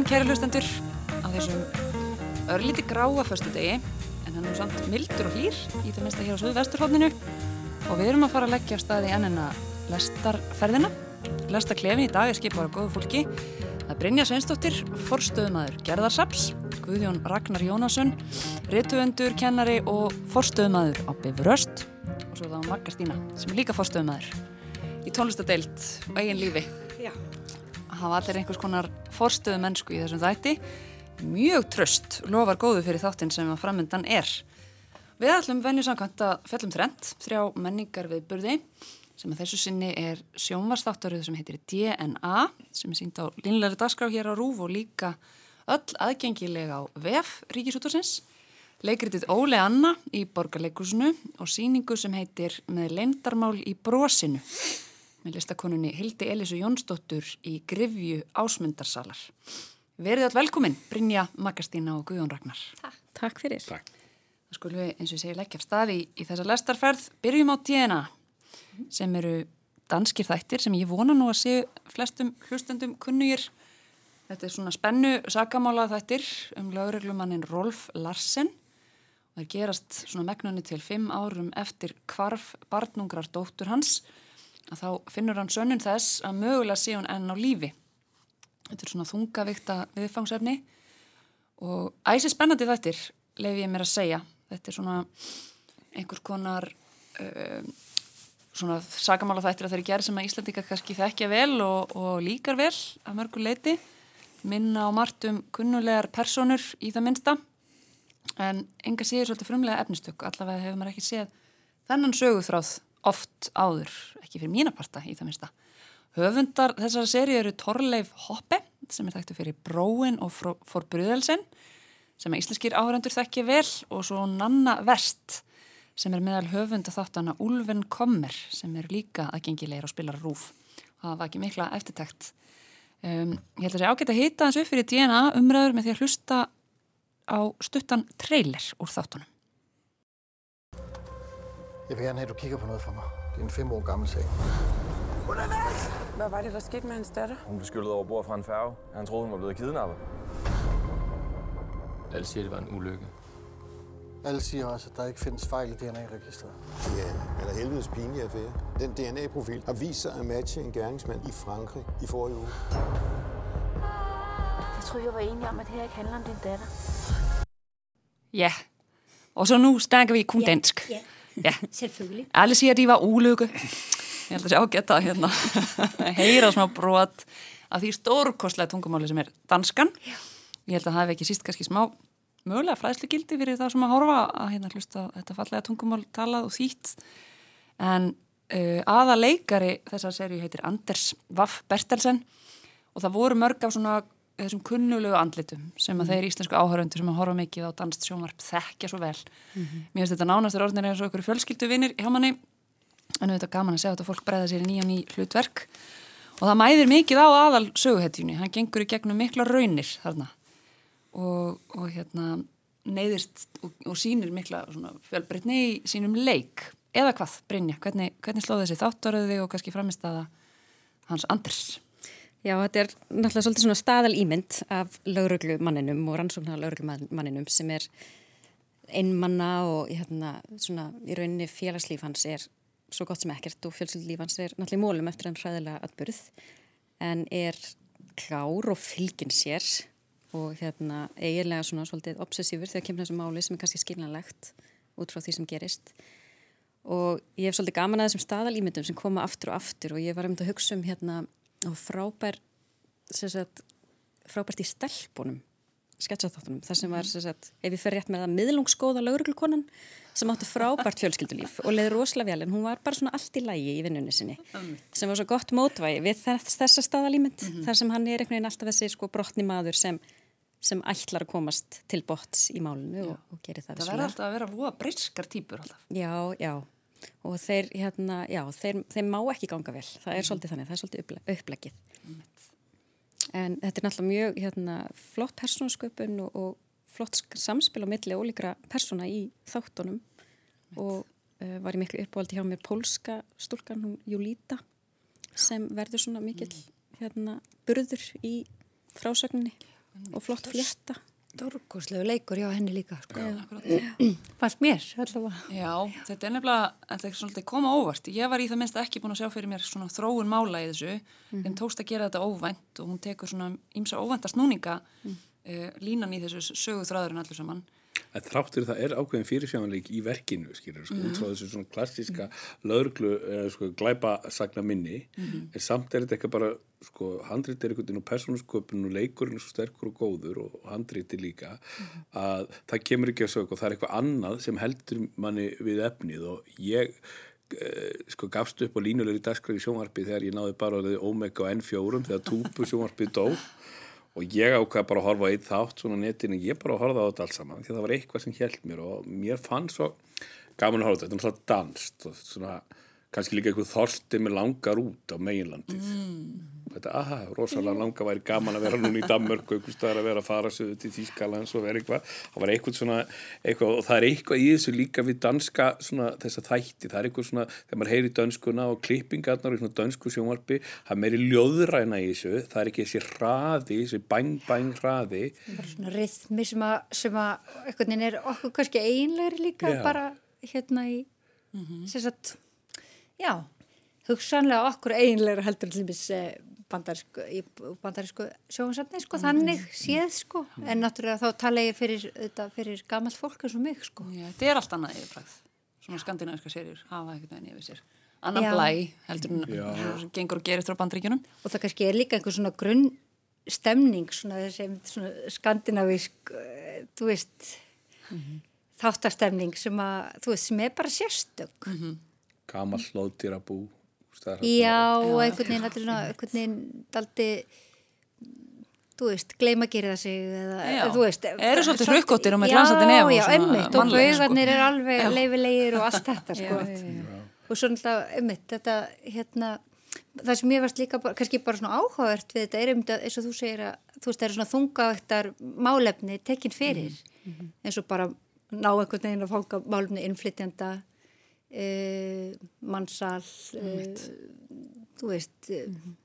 daginn, kæri hlustendur, á þessum örlíti gráa förstu degi, en hann er samt mildur og hlýr í það minnst að hér á söðu vesturhóttinu og við erum að fara að leggja staði ennina lestarferðina. Lestarklefin í dag er skipar á góðu fólki. Það er Brynja Sveinsdóttir, forstöðumadur Gerðarsaps, Guðjón Ragnar Jónasson, rituendur, kennari og forstöðumadur á Bifröst og svo þá Magga Stína sem er líka forstöðumadur í tónlistadeild og eigin lífi. Já. Hafa allir einhvers konar forstöðu mennsku í þessum þætti. Mjög tröst lofar góðu fyrir þáttinn sem að framöndan er. Við ætlum venju samkvæmt að fellum trend, þrjá menningar við burði sem að þessu sinni er sjónvarsþáttaröðu sem heitir DNA sem er sínt á linlega dagskrá hér á Rúf og líka öll aðgengilega á VF Ríkisútursins. Leikritið Óle Anna í Borgarleikusinu og síningu sem heitir með leindarmál í brosinu með listakonunni Hildi Elisu Jónsdóttur í Grifju Ásmundarsalar. Verið all velkomin, Brynja Magastína og Guðjón Ragnar. Takk. Takk fyrir. Takk. Það skulum við eins og ég segi leggja af staði í, í þessa lestarferð. Byrjum á DNA sem eru danskir þættir sem ég vona nú að sé flestum hlustendum kunnugir. Þetta er svona spennu sakamála þættir um lögreglumannin Rolf Larsen. Það gerast svona megnunni til fimm árum eftir kvarf barnungrar dóttur hans að þá finnur hann sönnun þess að mögulega sé hún enn á lífi. Þetta er svona þungavíkta viðfangsefni og æsi spennandi þettir lefi ég mér að segja. Þetta er svona einhvers konar uh, svona sagamála þættir að þeir gera sem að Íslandika kannski þekkja vel og, og líkar vel að mörgu leiti. Minna á margt um kunnulegar personur í það minnsta en enga séður svolítið frumlega efnistökk. Allavega hefur maður ekki séð þennan söguþráð oft áður, ekki fyrir mínaparta í það minnsta. Höfundar þessara seri eru Torleif Hoppe sem er þekktu fyrir Bróin og Forbrúðelsen sem að íslenskir áhörendur þekkja vel og svo Nanna Vest sem er meðal höfunda þáttana Ulven Kommer sem er líka aðgengilegir og spilar rúf það var ekki mikla eftirtækt. Um, ég held að það sé ágætt að hans upp fyrir DNA umræður með því að hlusta á stuttan trailer úr þáttunum. Jeg vil gerne have, at du kigger på noget for mig. Det er en fem år gammel sag. Hvad var det, der skete med hans datter? Hun blev skyllet over bord fra en færge. Han troede, hun var blevet kidnappet. Alle siger, det var en ulykke. Alle siger også, at der ikke findes fejl i DNA-registret. Ja, eller helvedes pinlige affære. Den DNA-profil har vist sig at matche en gerningsmand i Frankrig i forrige uge. Jeg troede, vi var enige om, at det her ikke handler om din datter. Ja, og så nu snakker vi kun dansk. Ja, Ja. selvfølgelig. Siger, at de var ulykke. Ég held að sé ágætt að hérna, heyra smá brot af því stórkostlega tungumáli sem er danskan. Ég held að það hef ekki síst kannski smá mögulega fræðslu gildi fyrir það sem að horfa að hérna hlusta þetta fallega tungumál talað og þýtt. En uh, aða leikari þessar serju heitir Anders Vaff Bertelsen og það voru mörg af svona þessum kunnulegu andlitum sem að þeir íslensku áhöröndur sem að horfa mikið á danst sjónvarp þekkja svo vel. Mér finnst þetta nánastur orðinir eins og ykkur fjölskyldu vinnir hjá manni. En auðvitað gaman að segja þetta fólk breyða sér í ný og ný hlutverk. Og það mæðir mikið á aðal söguhetjunni, hann gengur í gegnum mikla raunir þarna. Og, og hérna neyðist og, og sýnir mikla fjölbreytni í sínum leik. Eða hvað, Brynja, hvernig, hvernig slóð þessi þáttaröði og kannski framist aða hans Anders? Já, þetta er náttúrulega svolítið svona staðal ímynd af lauruglumanninum og rannsóknar lauruglumanninum sem er einmanna og hérna svona í rauninni félagslíf hans er svo gott sem ekkert og fjölskyldlíf hans er náttúrulega mólum eftir hann hræðilega atbyrð en er klár og fylgin sér og hérna eiginlega svona svolítið obsessífur þegar kemur þessu máli sem er kannski skilnanlegt út frá því sem gerist. Og ég hef svolítið gaman að þessum staðalýmyndum sem koma aftur og aftur og ég var um að hugsa um hérna og frábær sagt, frábært í stelpunum sketsaþáttunum, þar sem var sagt, ef ég fer rétt með það miðlungsgóða lauruglukonan sem áttu frábært fjölskyldulíf og leiði rosalega vel en hún var bara svona allt í lægi í vinnunni sinni sem var svo gott mótvægi við þess, þessa staðalýmynd mm -hmm. þar sem hann er einhvern veginn alltaf þessi sko brotni maður sem, sem ætlar að komast til bots í málinu og, og gerir það Það verður alltaf að vera voða briskar típur alltaf. Já, já og þeir, hérna, já, þeir, þeir má ekki ganga vel. Það er svolítið þannig, það er svolítið upple upplegið en þetta er náttúrulega mjög hérna, flott persónasköpun og, og flott samspil á milli ólíkra persóna í þáttunum. Og uh, var ég miklu uppáhaldi hjá mér pólska stúlkan, hún Júlíta sem verður svona mikill hérna, burður í frásögninni og flott flétta. Stórkoslegu leikur já henni líka sko. fannst mér allavega Já, þetta er nefnilega, þetta er svolítið koma óvart. Ég var í það minnst ekki búin að sjá fyrir mér svona þróun mála í þessu. Þeim tókst að gera þetta óvænt og hún tekur svona ímsa óvænta snúninga uh, línan í þessu sögu þráðurinn allur saman. En þráttur það er ákveðin fyrirsjámanleik í verkinu, skilur, sko, út frá þessu svona klassiska lögreglu, eða sko, glæpa sagna minni, en samt er þetta eitthvað bara, sko, handrit er einhvern veginn og persónusköpun og leikurinn er svo sterkur og góður og handriti líka, að það kemur ekki að sög og það er eitthvað annað sem heldur manni við efnið og ég eh, sko gafst upp á línulegri dagskræði sjónvarpi þegar ég náði bara orðið Omega og N4 þegar túpu sjónvarpi dó og ég ákvað bara að horfa á eitt þátt svona netinu, ég bara að horfa á þetta alls saman því að það var eitthvað sem held mér og mér fann svo gaman að horfa á þetta, þetta er náttúrulega danst og svona kannski líka eitthvað þorsti með langar út á meginlandið þetta, aha, rosalega langa væri gaman að vera núna í Danmörku, einhvers staðar að vera að fara söðu til Þýskalands og vera eitthvað. Það var eitthvað svona, eitthvað, og það er eitthvað í þessu líka við danska svona þessa þætti, það er eitthvað svona, þegar maður heyri dönskuna og klippingarnar og svona dönsku sjónvarpi það er meiri ljóðræna í þessu. Það er ekki þessi hraði, þessi bæng bæng hraði. Bara svona rithmi sem að, sem að veginn er okkur kannski einlegri líka Já. bara hérna í sagt, já hugsanlega okkur einlegri heldur til þess bandarísku, í bandarísku sjóhansafni, sko, þannig séð, sko, en náttúrulega þá tala ég fyrir, fyrir gamalt fólk eins og mig, sko. Já, þetta er allt annað yfirbræð. Svona skandinaviska serjur hafa ekkert veginn yfir sér. Annan Já. blæ heldur en sem gengur og gerist frá bandríkjunum. Og það kannski er líka einhver svona grunn stemning, svona þessi svona skandinavísk, eh, þú veist, þáttastemning sem að, þú veist, sem er bara sérstök. gamal slóðdýra bú Já, og einhvern veginn, þetta er einhvern veginn daldi, þú veist, gleyma að gera það sig eða, þú veist. Eru svolítið hrukkóttir og með glansandi nef og Já, einmitt, og mannlegir, sko. er alveg leifilegir og allt þetta, sko. Og svo náttúrulega, einmitt, þetta, hérna, það sem ég varst líka, bara, kannski bara svona áhugavert við þetta er einmitt að, eins og þú segir að, þú veist, það eru svona þungavægtar málefni tekin fyrir, eins og bara ná einhvern veginn að fanga málefni innflytjanda, uh, mannsal, uh, þú veist, uh,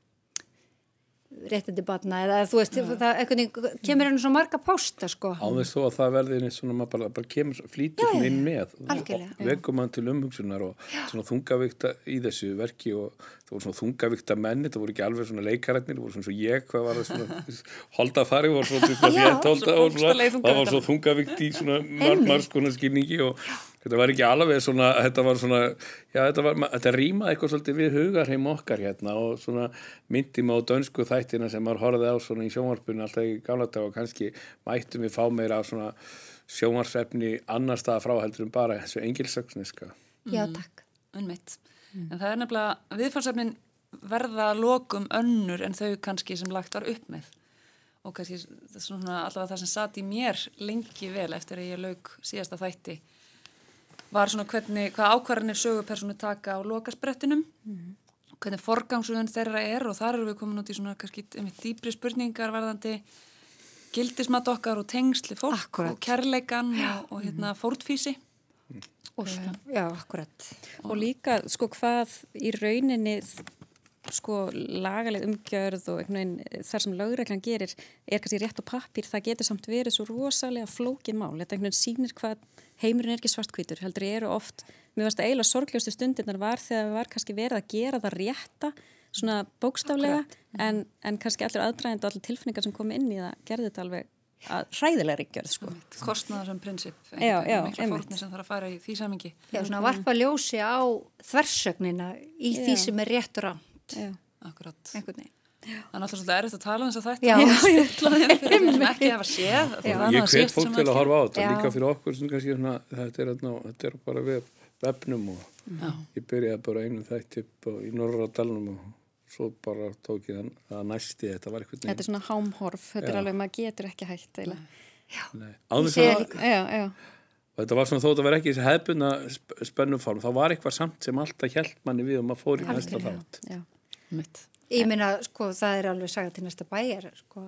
réttindi batna eða þú veist, það einhvern veginn kemur henni svo marga pósta, sko. Áður þó að það verði neitt svona, maður bara, bara kemur, flýtur svona inn með og veikum mann til umhugsunar og svona þungavíkta í þessu verki og það voru svona þungavíkta menni, það voru ekki alveg svona leikarætnir, það voru svona svo ég, hvað var það svona, holdafari svona, svona og svona, það var svo þungavíkt í svona mar- margs konar skilningi og þetta var ekki alveg svona, þetta var svona, já þetta var, þetta rýmaði eitthvað svolítið við hugarheim okkar hérna og svona myndi maður á dönsku þættina sem maður horfði á svona í sjónvarpunni alltaf í gamla dag og kannski mættum við fá meira af svona sjónvarsefni annar staða frá heldur en bara þessu engilsöksniska. Já, takk. Unnmitt. En það er nefnilega, viðfarsefnin verða lokum önnur en þau kannski sem lagt var upp með. Og kannski það svona allavega það sem satt í mér lengi vel eftir að ég lauk síðasta þætti var svona hvernig, hvað ákvarðanir sögupersonu taka á lokasprettinum hvernig forgangsröðun þeirra er og þar eru við komin út í svona kannski einmitt dýpri spurningar varðandi gildismat okkar og tengsli fólk Akkúrat. og kærleikan og, og hérna fórtfísi Og, já, akkurat. Og líka, sko, hvað í rauninni, sko, lagaleg umgjörð og einhvern veginn þar sem lögreglan gerir er kannski rétt á pappir, það getur samt verið svo rosalega flókið mál. Þetta einhvern veginn sýnir hvað heimurinn er ekki svartkvítur, heldur ég eru oft, mér varst að eiginlega sorgljóstu stundirnar var þegar það var kannski verið að gera það rétta, svona bókstaflega, en, en kannski allir aðdraðend og allir tilfinningar sem kom inn í það gerði þetta alveg að hræðilega ríkjörð, sko. kostnaðar sem prinsip mikla fórnir sem þarf að fara í því samingi Já, svona varpa ljósi á þversögnina í því Já. sem er rétt og Já. akkurat einhvern veginn. Það er náttúrulega svolítið erfitt að tala um þess að þetta Já. og stilla þeim fyrir þeim sem ekki séð og það er Ég sítt fólk til að ekki- horfa á þetta, líka fyrir okkur sem kannski svona, þetta er, þarna, þetta er bara við vefnum og Já. ég byrjaði bara einu þætt upp á- í Norra dalnum og svo bara tók ég það að næsti þetta var eitthvað Þetta er svona hámhorf, þetta er Já. alveg, maður getur ekki hægt Ég og þetta var svona þó að það var ekki þessi hefbunna spennuform, þá var eitthvað samt sem alltaf hjælt manni við og maður fór í næsta þátt. Mitt. Ég meina, sko, það er alveg sagað til næsta bæjar, sko,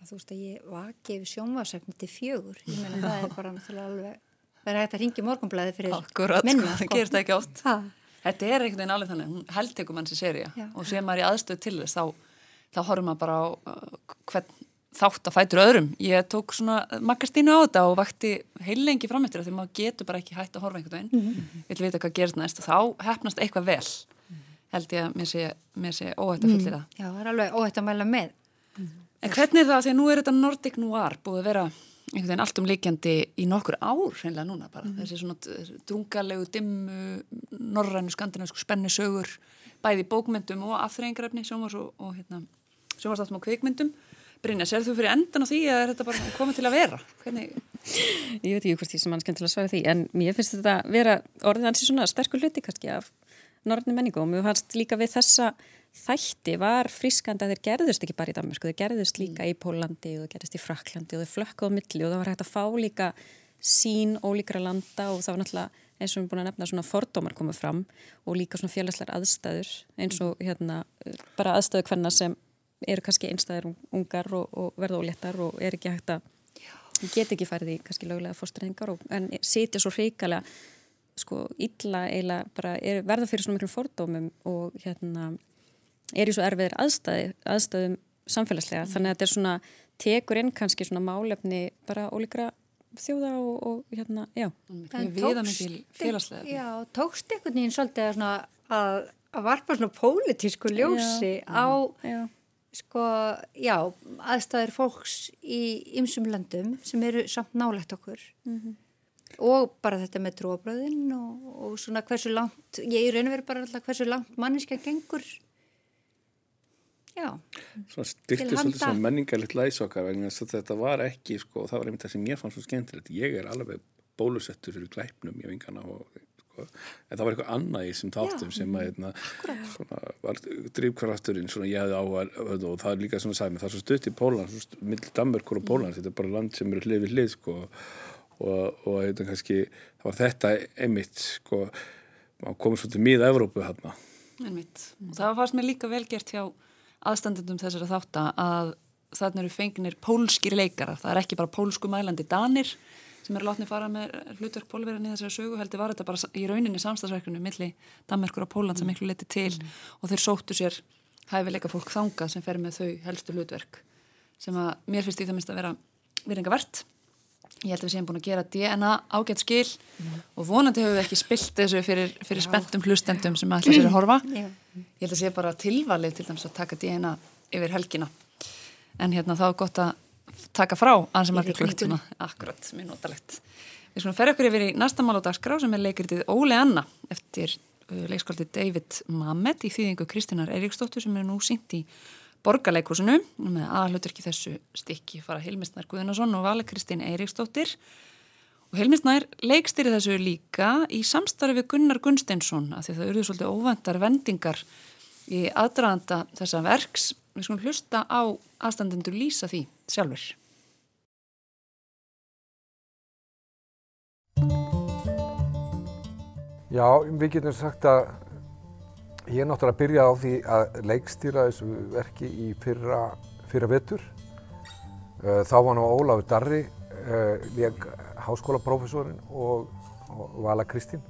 að þú veist að ég vaki yfir sjónvarsefni til fjögur. Ég meina, það er bara náttúrulega alveg, það er hægt að ringi morgunblæði fyrir Akkurat, minna, sko, það gerist ekki oft Ha, Þetta er einhvern veginn alveg þannig, hún heldtekum hans í seria Já. og sé maður í aðstöð til þess þá, þá horfum maður bara á uh, hvern þátt að fætur öðrum. Ég tók svona makkastínu á þetta og vakti heilengi framöttir því maður getur bara ekki hægt að horfa einhvern veginn. Mm -hmm. Vil vita hvað gerist næst og þá hefnast eitthvað vel. Held ég að mér sé, mér sé óhætt að fullir það. Já, það er alveg óhætt að mæla með. En hvernig er það, því að nú er þetta Nordic Noir búið að vera einhvern veginn alltum líkjandi í nokkur ár hreinlega núna bara. Mm. Þessi svona drungalegu, dimmu, norrænu, skandinavisku spennisögur, bæði bókmyndum og afþreyingarefni, sjómas og, og hérna, sjómasáttum og kveikmyndum. Brynja, sér þú fyrir endan á því að er þetta bara komið til að vera? Hvernig? Ég veit ekki hvort því sem mann skemmt til að svara því, en mér finnst þetta vera orðið hansi svona sterkur hluti kannski af norðni menningu. Og mér fannst líka við þessa þætti var frískand að þeir gerðust ekki bara í Danmarku, þeir gerðust líka í Pólandi og þeir gerðust í Fraklandi og þeir flökkuðu á milli og það var hægt að fá líka sín ólíkra landa og það var náttúrulega eins og við erum búin að nefna svona fordómar komið fram og líka svona félagslegar aðstæður eins og hérna bara aðstæðu hvenna sem eru kannski einstæðir ungar og, og verða óléttar og er ekki hægt að get ekki færið í kannski lögulega fórstræðingar en sitja svo hríkalega sko illa eiginlega bara er, verða fyrir svona miklum fordómum og hérna er í svo erfiðir aðstæði, aðstæðum samfélagslega mm. þannig að þetta er svona tekur inn kannski svona málefni bara ólíkra þjóða og, og hérna, já tókst, já, tókst einhvern veginn svolítið að, að, að varpa svona pólitísku ljósi já, á já. sko, já aðstæðir fólks í ymsum landum sem eru samt nálegt okkur mm -hmm. Og bara þetta með tróbröðin og, og svona hversu langt ég er raun og verið bara alltaf hversu langt manniska gengur. Svona styrkti svolítið svona menningarlitt læsokkar vegna þetta var ekki sko, það var einmitt það sem ég fann svo skemmtilegt. Ég er alveg bólusettur fyrir glæpnum ég vingana og sko, en það var eitthvað annað í þessum þáttum sem að eitna, hérna, svona, var drivkrafturinn svona ég hefði á að og það er líka svona sæmi, það er svo stutt í Pólan mill Danmörkur og Pólan, þetta er bara land sem eru hlið við hlið sko og, og hérna, kannski, það var þetta einmitt sko, komið svolítið miða Evrópu hérna Einmitt, og það fannst mér líka vel gert hjá aðstandendum þessara þátt að þarna eru fengnir pólskir leikara það er ekki bara pólsku mælandi danir sem eru látni fara með hlutverk pólverðin í þessari sögu heldur var þetta bara í rauninni samstagsverkunum milli Danmarkur og Póland sem miklu leti til. Mm. og þeir sóttu sér hæfileika fólk þangað sem fer með þau helstu hlutverk sem að mér finnst í það minnst að vera viðringa verðt ég held að við séum búin að gera DNA ágætt skil mm. og vonandi hefur við ekki spilt þessu fyrir, fyrir spenntum hlustendum sem ætla sér að horfa. Ég held að sé bara tilvalið til dæmis að taka DNA yfir helgina. En hérna þá er gott að taka frá ansið margir klukkuna akkurat, mjög notalegt. Við skulum ferja okkur yfir í næsta mál á dagskrá sem er leikritið Óle Anna eftir uh, leikskóldi David Mamet í þýðingu Kristínar Eiríksdóttur sem er nú sínt í borgarleikúsinu með aðluturki þessu stykki fara Hilmisnær Guðnason og Vala Kristín Eiríksdóttir. Og Hilmisnær leikstýri þessu líka í samstarfi Gunnar Gunsteinsson að því það eruðu svolítið óvendar vendingar í aðdraðanda þessa verks. Við skulum hlusta á aðstandendur lýsa því sjálfur Já, við getum sagt að Ég náttúrulega að byrja á því að leikstýra þessu verki í fyrra, fyrra vettur. Uh, þá var nú Ólafur Darri, uh, leik háskólaprofessorinn og, og Vala Kristín,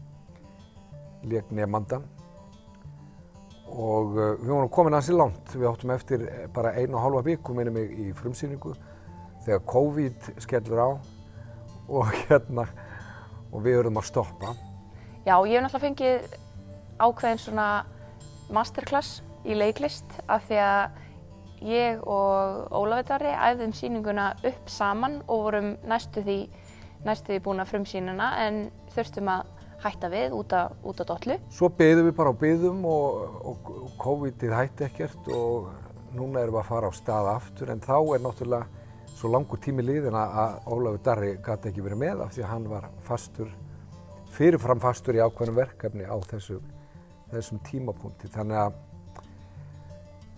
leik nefnandan. Og uh, við vorum komin aðeins í langt. Við áttum eftir bara einu og hálfa viku, minnum mig, í frumsýningu þegar COVID skellur á og hérna, og við verðum að stoppa. Já, ég hef náttúrulega fengið ákveðin svona masterclass í leiklist af því að ég og Ólafitari æfðum síninguna upp saman og vorum næstu því, næstu því búin að frumsýnina en þurftum að hætta við út af, út af dollu. Svo beðum við bara á beðum og, og, og COVID-ið hætti ekkert og núna erum við að fara á stað aftur en þá er náttúrulega svo langur tími liðin að Ólafur Darri gæti ekki verið með af því að hann var fastur, fyrirfram fastur í ákveðnum verkefni á þessu þessum tímapunkti. Þannig að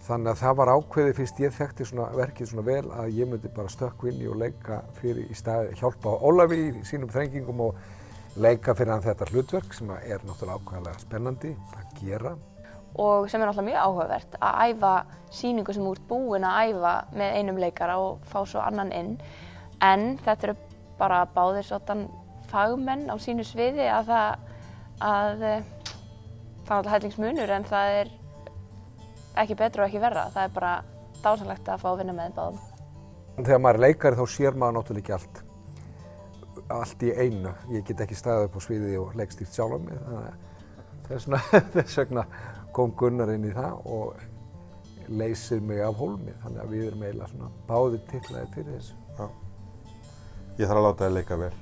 þannig að það var ákveði fyrst ég þekkti svona verkið svona vel að ég myndi bara stökkvinni og leika fyrir í staði hjálpa Ólafi í sínum þrengingum og leika fyrir hann þetta hlutverk sem er náttúrulega ákveðilega spennandi að gera. Og sem er náttúrulega mjög áhugavert að æfa síningu sem úr búin að æfa með einum leikara og fá svo annan inn. En þetta eru bara báðir svona fagmenn á sínu sviði að það að það er alltaf hellingsmunur en það er ekki betra og ekki verra. Það er bara dásanlegt að fá að vinna með þeim báðum. þegar maður er leikari þá sér maður náttúrulega ekki allt allt í einu. Ég get ekki staðið upp á sviði og leikstýrt sjálf á mig þannig að þess vegna, þess vegna kom Gunnar inn í það og leysir mig af hólmi þannig að við erum eiginlega svona báðir tillaðir fyrir þessu. Já. Ég þarf að láta þið leika vel.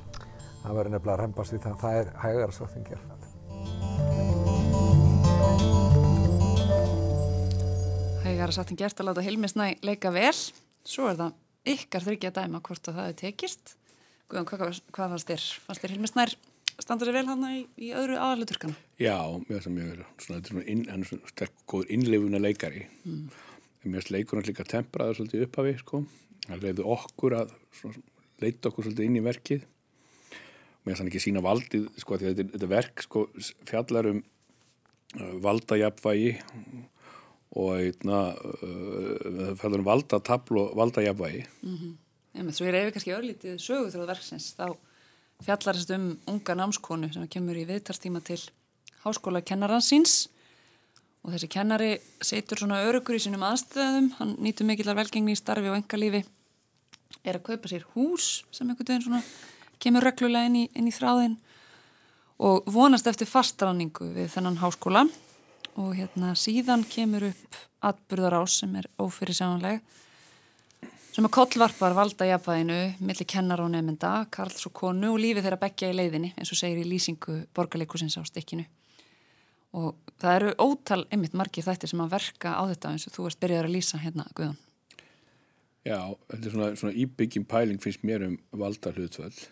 Það verður nefnilega að reymbast við það að það er hægara sagt en gert. Hægara sagt en gert að láta Hilmisnæ leika vel. Svo er það ykkar þryggja dæma hvort að það hefur tekist. Guðan, hvað, hvað fannst þér? Fannst þér Hilmisnær standur þér vel hann í, í öðru aðaluturkana? Já, mjög sem mjög vel. Svona, þetta er svona, inn, hann er svona sterk góður innleifuna leikari. Mm. Mér finnst leikurinn líka tempraður svolítið upphafi, sko. Það leiði okkur að svona, leita okkur svolítið inn í verkið. Mér finnst hann ekki sína valdið, sko, því þetta, þetta verk, sko, fjallar um uh, valdajafvægi og einna uh, fjallar um valdatabl og valdajafvægi. Mm -hmm. Ég svo ég reyfi kannski örlítið söguþróð verksins, þá fjallar þess um unga námskonu sem kemur í viðtarstíma til háskóla kennaransins og þessi kennari setur svona örugur í sínum aðstöðum, hann nýtur mikillar velgengni í starfi og engalífi, er að kaupa sér hús sem einhvern veginn svona kemur reglulega inn í, inn í þráðin og vonast eftir fastranningu við þennan háskóla og hérna síðan kemur upp atburðarás sem er ófyrirsjánleg sem að kollvarpar valda jafnvæginu millir kennar og nefnda, Karls og konu og lífi þeirra begja í leiðinni eins og segir í lýsingu borgarleikusins á stikkinu og það eru ótal einmitt margir þættir sem að verka á þetta eins og þú erst byrjaður að lýsa hérna Guðan Já, þetta er svona, svona íbyggjum pæling finnst mér um valda hlutvöld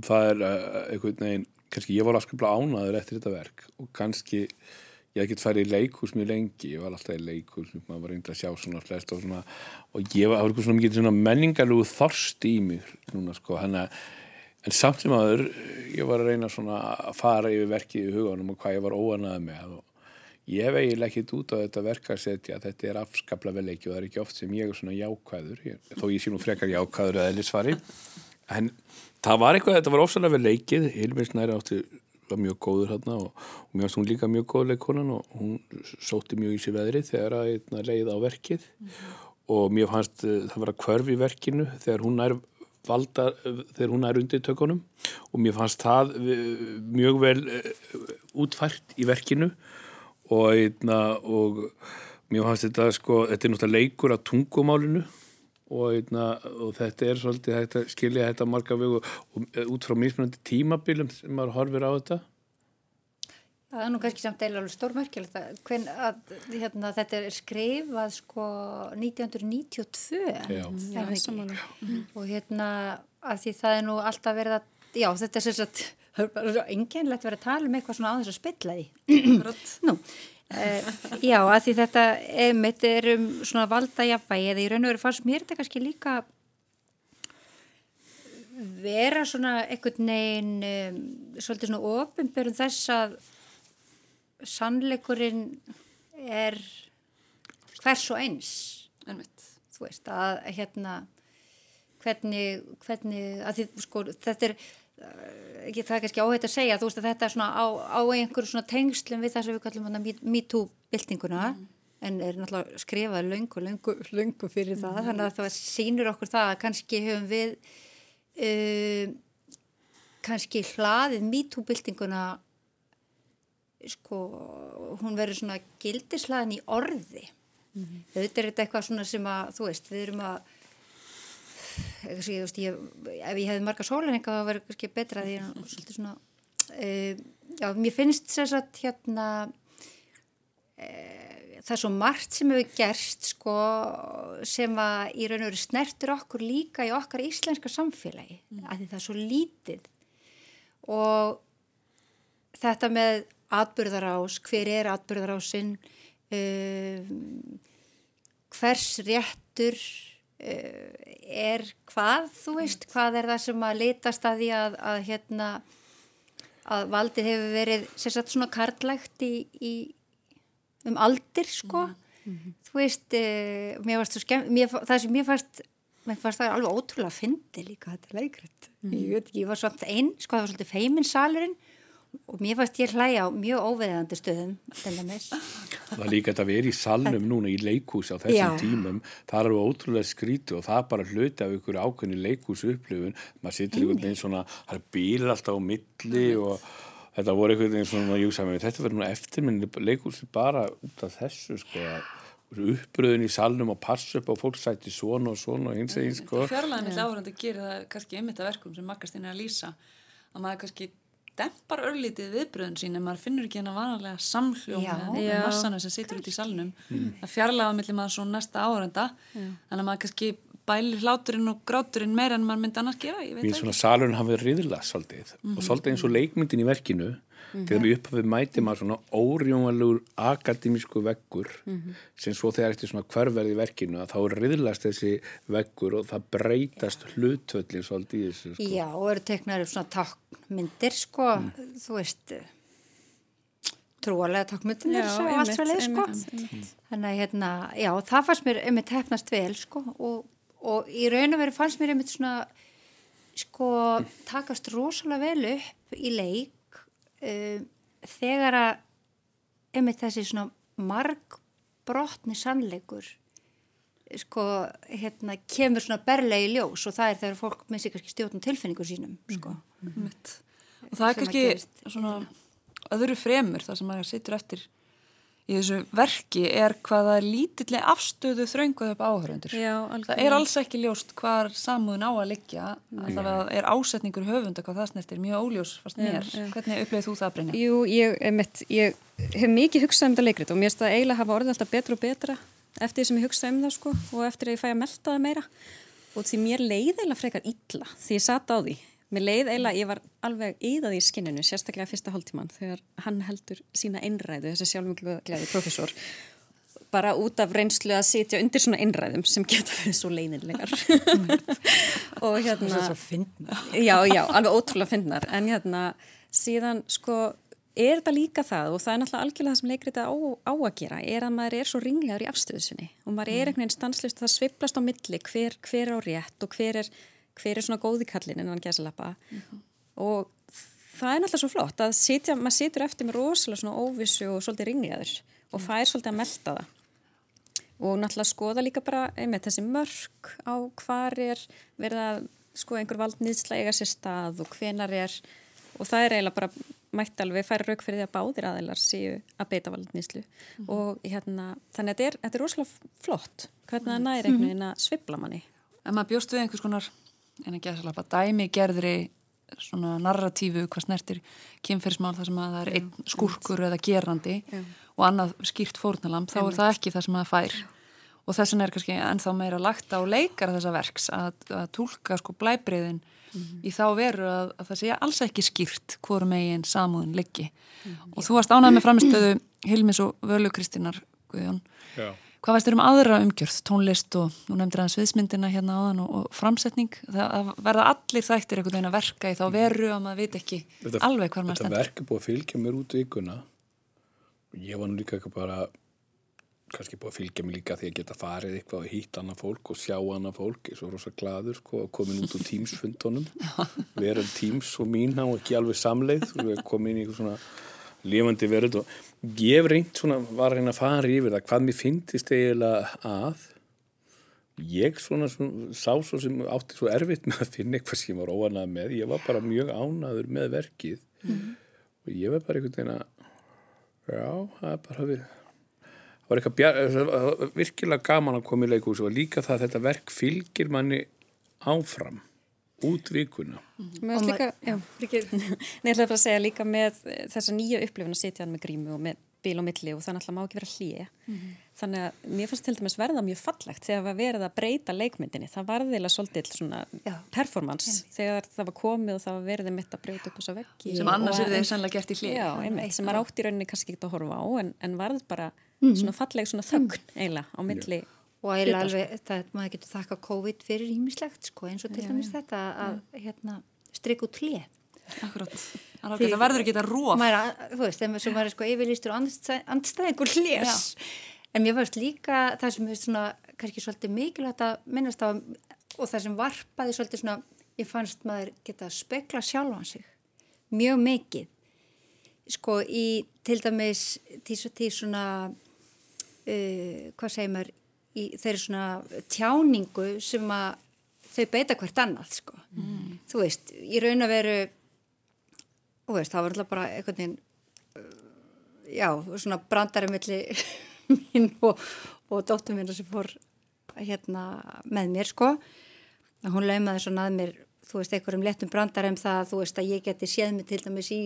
og það er uh, einhvern veginn, kannski ég var afskaplega ánaður eftir þetta verk og kannski ég hef ekkert farið í leikús mjög lengi ég var alltaf í leikús, maður var reynd að sjá svona flest og svona, og ég var, eitthvað svona mikið svona menningarlegu þorst í mig núna sko, hana en samt sem aður, ég var að reyna svona að fara yfir verkið í huganum og hvað ég var óanaði með og ég hef eiginlega ekkert út á þetta verka að setja þetta er afskaplega vel ekki og það er ekki oft sem ég er svona jákvæður, ég, þó ég sé nú frekar jákvæður eða eðlisvari en það var eitthvað, þetta var ofsalega vel leikið Hilminsnæri átti var mjög góður hérna og, og mér finnst hún líka mjög góð leikonan og hún sótti mjög í sér veðrið þegar að hérna, leið á verkið. Mm og mér fannst það var að kvörfi í verkinu þegar hún er valda, þegar hún er undir tökunum og mér fannst það mjög vel uh, útfært í verkinu. Og, eitna, og mér fannst þetta sko, þetta er náttúrulega leikur að tungumálinu og, eitna, og þetta er svolítið þetta, skilja þetta marga vegu og út frá mismunandi tímabilum sem maður horfir á þetta. Það er nú kannski samt eða alveg stórmerkilegt að, að hérna, þetta er skrifað sko 1992 já. Já, og hérna að því það er nú alltaf verið að já þetta er svo enginlegt verið að tala um eitthvað svona á þess að spilla því. Nú já, að því þetta einmitt er um svona valda jafnvægi eða í raun og veru fannst mér þetta kannski líka vera svona einhvern veginn um, svolítið svona ofinbjörn þess að sannleikurinn er hvers og eins einmitt. þú veist að hérna hvernig, hvernig að því sko þetta er ekki það er kannski áhægt að segja þú veist að þetta er svona á, á einhverju svona tengslum við það sem við kallum MeToo-byltinguna mm. en er náttúrulega skrifað löngu, löngu, löngu fyrir það mm. þannig að það sínur okkur það að kannski höfum við uh, kannski hlaðið MeToo-byltinguna sko hún verður svona gildislaðin í orði mm. þetta er eitthvað svona sem að þú veist við erum að ég, veist, ég, ef ég hefði marga sólæninga það verður kannski betra því að svolítið svona uh, já, mér finnst þess að hérna uh, það er svo margt sem hefur gerst sko sem að í raun og veru snertur okkur líka í okkar íslenska samfélagi mm. að því það er svo lítið og þetta með atbyrðarás, hver er atbyrðarásinn uh, hvers réttur er hvað, þú veist, hvað er það sem að litast að því að, að hérna að valdið hefur verið sérstaklega svona karlægt í, í um aldir sko? Mm -hmm. þú veist uh, mér fannst skemm, mér, það sem mér fannst mér fannst það alveg ótrúlega að fyndi líka þetta leikrætt, mm -hmm. ég veit ekki, ég var svona einn, sko það var svolítið feiminsalurinn og mér fannst ég hlæja á mjög óveðandi stöðum. Það er líka þetta að vera í salnum núna í leikhúsi á þessum Já. tímum, það eru ótrúlega skríti og það er bara hluti af ykkur ákveðni leikhúsu upplifun, maður situr einhvern veginn svona, það er bíl alltaf á milli og þetta voru einhvern veginn svona, mér, þetta verður nú eftirminni leikhúsi bara út af þessu sko, uppröðin í salnum og passa upp á fólk sæti svona og svona og hins eginn sko. Fjarlæðin með áhörandi gerir það kannski einmitt að verkum sem Maggastín er að lýsa. Að maður kannski dempar örlítið viðbröðun sín en maður finnur ekki hennar vanalega samhljóm með massana sem situr út í salnum Mm. að fjarlæða millir maður svo næsta áhöranda Já. þannig að maður kannski bælir hláturinn og gráturinn meira en maður myndi annars gera, ég veit Mér það svona ekki salurinn hafi riðla svolítið Mhm. og svolítið eins og leikmyndin í verkinu Mhm. þegar við upphafið mæti maður svona órjónvalur akademísku veggur Mhm. sem svo þegar eftir svona hververði verkinu að þá riðlast þessi veggur og það breytast hlutvöldin svolítið í þessu sko. Já, og eru teknar upp svona tákmyndir, sko, Mm. þú veist, trúalega tákmyndir Já, og allt svo leið, sko. einmitt. Þannig að, hérna, já, það fannst mér einmitt hefnast vel, sko, og, og í raun og veru fannst mér einmitt svona, sko, takast rosalega vel upp í leik um, þegar að einmitt þessi svona margbrotni sannleikur sko, hérna, kemur svona berlega í ljós og það er þegar fólk missi kannski stjórnum tilfinningu sínum, sko. Einmitt. og það er kannski svona öðru fremur það sem maður situr eftir í þessu verki er hvað það er lítilli afstöðu þrönguð upp áhörundur Já, það er alls ekki ljóst hvar samúðin á að liggja það er ásetningur höfunda hvað það snertir mjög óljós fast Já, mér já. hvernig upplegið þú það Brynja? Jú, ég, einmitt, ég hef mikið hugsað um þetta leikrit og mér finnst það eiginlega hafa orðið alltaf betra og betra eftir því sem ég hugsaði um það sko og eftir að ég fæ að melta það meira og því mér leið eiginlega frekar illa því ég satt á því. Mér leið eiginlega, ég var alveg íðað í skinninu, sérstaklega fyrsta hálftíman þegar hann heldur sína einræðu, þessi sjálfumglæði profesor bara út af reynslu að sitja undir svona einræðum sem geta verið svo leynilegar og hérna svo fyndnar. já, já, alveg ótrúlega fyndnar. En hérna, síðan sko er þetta líka það og það er náttúrulega algjörlega það sem leikrita á, á að gera er að maður er svo ringlegar í afstöðu sinni. Og maður er einhvern veginn stanslist það sviplast á milli hver, hver á rétt og hver er, hver er svona góði kallin innan gæsalappa. Og það er náttúrulega svo flott að sitja, maður situr eftir með rosalega svona óvissu og svolítið ringlegaður og fær svolítið að melta það. Og náttúrulega skoða líka bara einmitt þessi mörg á hvar er verið að sko einhver valdnýðsla eiga sér stað og hvenar er. Og það er eiginlega bara mætti alveg færi rauk fyrir því að báðir aðeinar séu að beita valdnýðslu og hérna þannig að þetta er, þetta er rosalega flott hvernig það næri einhvern veginn að svibla manni. En maður bjóst við einhvers konar en að gera svolítið dæmi gerðri svona narratífu hvað snertir kynferðismál þar sem að það er einn skúrkur eða gerandi Já. og annað skýrt fórnalamb, þá er það ekki það sem það fær. Og þess vegna er kannski ennþá meira lagt á leikar þessa verks að, að tólka sko blæbriðin í þá veru að, að það sé alls ekki skýrt hvorum megin samúðin liggi. Og þú varst ánægð með framistöðu Hilmis og Völu Kristínar Guðjón. Já. Hvað veist þér um aðra umgjörð, tónlist og nú nefndir aðeins viðsmyndina hérna áðan og, og framsetning, það að verða allir þættir einhvern veginn að verka í þá veru að maður veit ekki Þetta- alveg hvað maður Þetta stendur. verk er búið að fylgja mér út vikuna. Ég var nú líka eitthvað bara kannski búið að fylgja mér líka því að geta farið eitthvað og hýtt annað fólk og sjá annað fólk. Ég er svo rosa gladur sko að komin út úr tímsfundunum verið tíms og mín á ekki alveg samleið og komin í eitthvað svona lifandi verið og ég hef reynt svona var að reyna að fara yfir það hvað mér finnist eiginlega að. Ég svona, svona sá svo sem átti svo erfitt með að finna eitthvað sem ég var óanað með. Ég var bara mjög ánaður með verkið. Og ég var bara einhvern veginn að já, það er bara við það var eitthvað bjar, virkilega gaman að koma í leikús og líka það að þetta verk fylgir manni áfram út vikuna Mér finnst líka, já, Nei, ég ætla bara að segja líka með þessa nýja upplifun að sitja hann með grímu og með bíl og milli og það náttúrulega má ekki vera hlýja. Þannig að mér fannst til dæmis verða mjög fallegt þegar það verið að breyta leikmyndinni. Það varðilega svolítið svona Já. performance þegar það var komið og það var verið mitt að breyta upp þessa veggi. Sem annars yrði þeir sannlega gert í. Já, einmitt, sem maður átti í rauninni kannski ekki að horfa á en, en varð bara Mhm. svona falleg svona þögn eiginlega á milli. Og eiginlega alveg, það, maður getur þakka COVID fyrir ímislegt, sko, eins og til dæmis þetta að, hérna, strikk út hlið. Akkurat. Það verður ekki þetta róf. Þú veist, maður- sem er sko yfirlýstur andstæð, andstæðingur hlés. En mér fannst líka það sem er svona, kannski svolítið mikilvægt að minnast á og það sem varpaði svolítið svona, ég fannst maður geta spekla sjálfan sig mjög mikið sko í til dæmis til svona uh, hvað segir maður í þeirri svona tjáningu sem að þau beita hvert annað sko mm. þú veist, í raun að veru þú veist, það var alltaf bara einhvern veginn uh, já, svona brandari milli mín og, og dóttum minna sem fór hérna með mér sko hún laumaði svona að mér þú veist, einhverjum lettum brandar um það þú veist að ég geti séð mig til dæmis í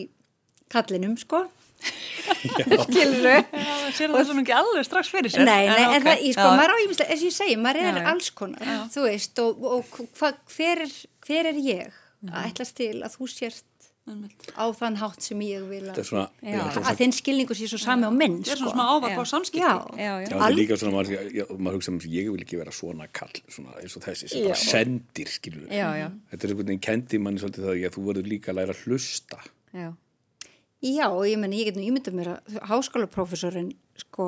kallinum sko skilur þau sér það svona ekki alveg strax fyrir sér. Nei, nei, en, en það, ég sko, já. maður á ímestlega, eins og ég segi maður er já, alls konar, já. þú veist og, og hva, hver, er, hver er ég að mhm. ætlast til að þú sért á þann hátt sem ég vil að, svona, já, að þinn skilningu sé svo sami á minn það er svona sko. ávarp á samskipti. Já, já, já. það er líka svona maður, maður hugsa um ég vil ekki vera svona kall svona, eins og þessi, sem bara sendir skilur þetta er einhvern veginn kendi manni svolítið það að þú verður líka að læra að hlusta. Já Já, og ég menna, ég get nú ímyndað mér að háskólaprofessorinn, sko,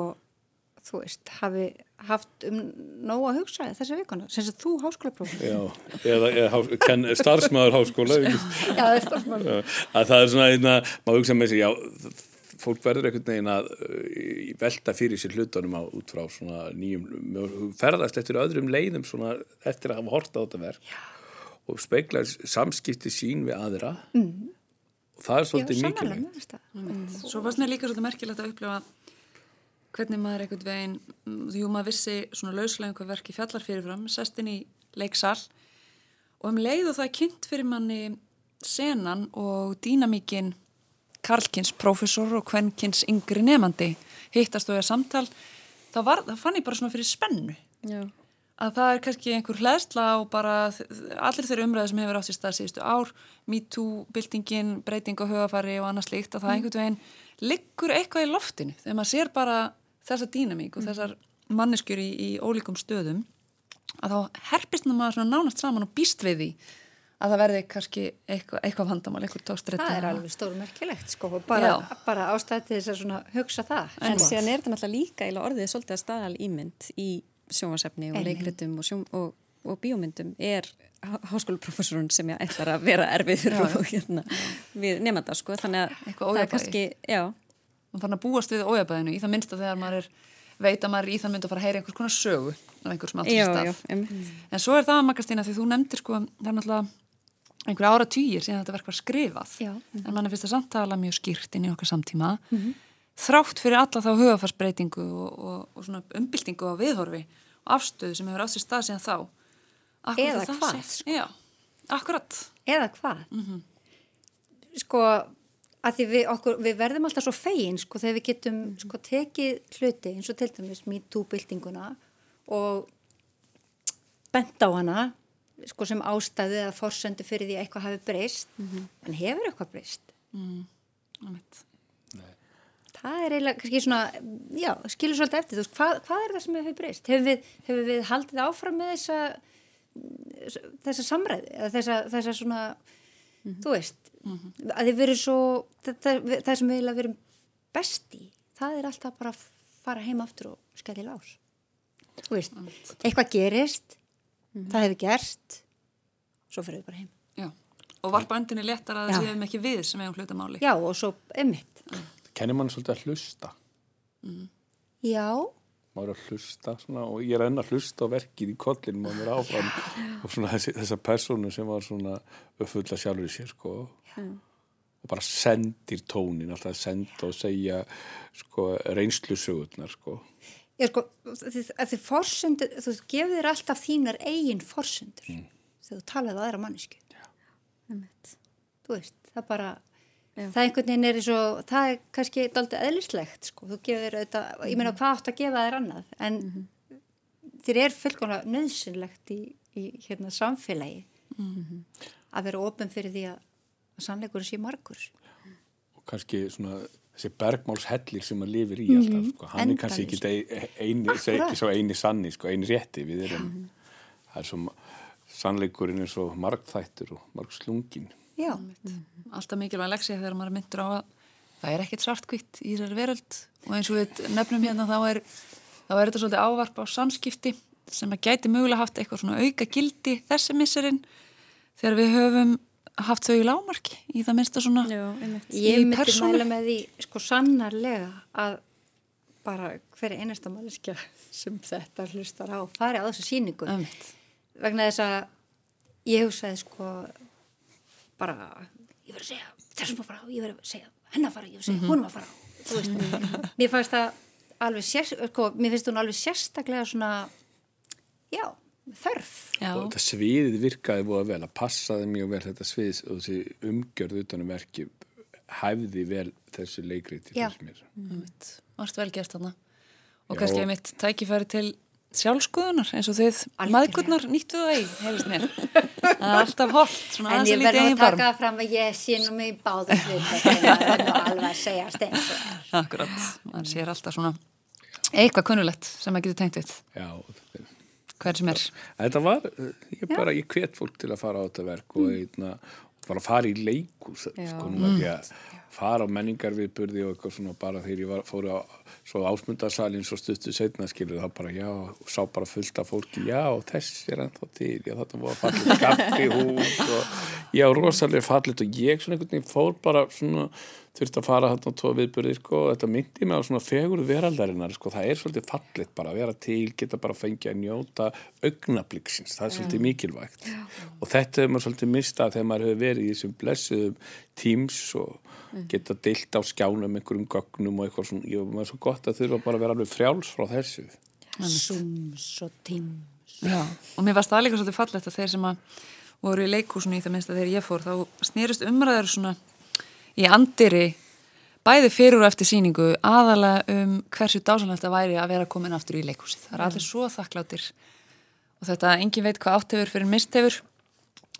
þú veist, hafi haft um nóg að hugsa þessa vikuna, sem að þú háskólaprofessor. Já, eða, eða starfsmæður háskóla. já, það er starfsmæður. Að það er svona, einna, maður hugsa með sig, já, fólk verður einhvern veginn að uh, velta fyrir sér hlutunum á út frá svona nýjum, ferðast eftir öðrum leiðum svona eftir að hafa horta á þetta verð og speiklar samskipti sín við aðra. Mhm það er svolítið mikilvægt. mm. Svo fannst mér líka svolítið merkilegt að upplifa hvernig maður einhvern veginn því maður vissi svona lauslega hvað verki fjallar fyrirfram, sest inn í leiksal og um leið og það er kynnt fyrir manni senan og dýnamíkin Karlkins profesor og Kvenkins yngri nefandi hittast og ég að samtal þá, var, þá fann ég bara svona fyrir spennu. Já að það er kannski einhver hlæðsla og bara allir þeirra umræði sem hefur átt í stað síðustu ár, MeToo, byltingin, breyting og högafari og annað slíkt að það mm. einhvern veginn liggur eitthvað í loftinu þegar maður sér bara þessa dýnamík og mm. þessar manneskjur í, í ólíkum stöðum að þá herpist maður svona nánast saman og býst við því að það verði kannski eitthvað, eitthvað vandamál, eitthvað tókstrætti. Það er alveg stórmerkilegt sko, bara, bara ástæði til þess að hugsa það. En, en síðan er þetta náttúrulega líka í orðið svolítið að staðal ímynd í sjónvarsefni og leikritum og, sjón, og, og bíómyndum er háskóluprofessorun sem ég ætlar að vera erfiður og, hérna, við nefnda sko þannig að það er kannski já. og þannig að búast við ójabæðinu í það minnsta þegar maður er veit að maður er í þann mynd að fara að heyra einhvers konar sögu af einhvers sem alltaf stað mm. en svo er það Maggastína því þú nefndir sko það er náttúrulega einhverja ára týjir síðan þetta verk var skrifað já. en mann er fyrst að samtala mjög skýrt inn í okkar samtíma mm -hmm. Þrátt fyrir alla þá hugafarsbreytingu og, og umbyltingu á viðhorfi afstöðu sem hefur átt sér stað síðan þá Akkurat Eða hvað? Sko. Já, akkurat Eða hvað? Mm -hmm. Sko að því við, okkur, við verðum alltaf svo fegin sko þegar við getum mm -hmm. sko tekið hluti eins og til dæmis MeToo-byltinguna og bent á hana sko sem ástæðu eða forsendu fyrir því að eitthvað hafi breyst mm -hmm. en hefur eitthvað breyst? Mm, það er eiginlega kannski svona, já, skilur svolítið eftir, þú veist, hvað, hvað er það sem hefur breyst? Hefur við, hefur við haldið áfram með þessa, þessa samræði, eða þessa, þessa svona, mm -hmm. þú veist, mm -hmm. að þið verið svo, það, það, það sem við vilja verið besti, það er alltaf bara að fara heim aftur og skellja í lás. Þú veist, mm -hmm. eitthvað gerist, mhm. það hefur gerst, svo fyrir við bara heim. Já, og varpa öndinni léttar að það séum ekki við sem hefum hlutamáli. Já, og svo, emmitt kennir mann svolítið að hlusta mm. Já maður að hlusta svona, og ég er enn að hlusta á verkið í kollin maður áfram og svona þessi, þessa personu sem var svona uppfulla sjálfur í sér sko mm. og bara sendir tónin alltaf að senda og segja sko reynslusögurnar sko Já sko, þið forsendur, þú gefur þér alltaf þínar eigin forsendur mm. þegar þú talaði á aðra mannesku Þú veist, það bara Já. Það einhvern veginn er eins og það er kannski doldið eðlislegt sko, þú gefur auðvitað, mm -hmm. ég meina hvað átt að gefa þér annað en mm -hmm. þér er fullkomlega nöðsynlegt í, í hérna samfélagi mm -hmm. að vera ofin fyrir því að, að sannleikur sé margur og kannski svona þessi bergmálshellir sem maður lifir í alltaf mhm. sko. hann er kannski ekki eini, eini, eini sanni, sko, eini rétti við erum, mhm. það er svo sannleikurinn er svo margþættur og marg slungin Já. Mm. Alltaf mikilvæg leksið þegar maður myndur á að það er ekkert svartkvitt í þessari veröld og eins og við nefnum hérna þá er, þá er þetta svolítið ávarp á samskipti sem að gæti mögulega haft eitthvað svona auka gildi þessi missurinn þegar við höfum haft þau í lámarki í það minnsta svona Já, Ég myndi mæla með því sko sannarlega að bara hver einasta manneskja sem þetta hlustar á fari á þessu síningu Einmitt. vegna þess að ég hugsaði sko bara ég verður að segja þessum að fara á, ég verður að segja hennar fara, ég verður að segja Mhm. honum að fara þú veist, mér fannst það alveg sér, sko, mér finnst hún alveg sérstaklega svona já, þörf Já. og þetta sviðið virkaði búið vel að passaði mjög vel þetta sviðis og þessi umgjörð utanum verki hæfði vel þessu leikriti Já. fyrst mér Einmitt. Varst vel gert þarna og Já, kannski og- einmitt tækifæri til sjálfskoðunar eins og þið maðgurnar nýttu það í, hefist mér. Það er alltaf svona en ég að verður að taka barm það fram að ég sé nú mig báðum hlut það er nú alveg að segja steins Akkurat, maður sér alltaf svona eitthvað kunnulegt sem maður getur tengt við. Já, hver sem er. Þetta var, ég bara, ég hvet fólk til að fara á þetta verk og, einna, og bara fara í leikus sko, að fara á menningarviðburði og eitthvað svona bara þegar ég var, fór á svo ásmundarsalinn svo stuttu setna skilur það bara já, og sá bara fullt af fólki já, þessi er ennþá til já, þetta var fallið kaffi hús og já, rosalega fallið og ég svona einhvern veginn fór bara svona þurfti að fara þarna á tvo viðburði sko, og þetta myndi mig á svona fegur veraldarinnar sko, það er svolítið fallið bara að vera til geta bara fengið að njóta augnabliksins, það er svolítið mikilvægt. Og þetta hefur maður svolítið mistað þegar maður hefur verið í þessum blessuðum tíms og geta deilt á skjánum einhverjum gögnum og eitthvað svona, ég var svo gott að þurfa bara að vera alveg frjáls frá þessu. Zooms og Teams Já, og mér varst það líka svolítið fallegt að þeir sem að voru í leikúsinu í það minnst að þegar ég fór þá snýrist umræður svona í andiri bæði fyrir og eftir síningu aðalega um hversu dásanlegt að væri að vera komin aftur í leikúsið. Það er allir svo þakkláttir og þetta engin veit hvað átt hefur fyrir mist hefur.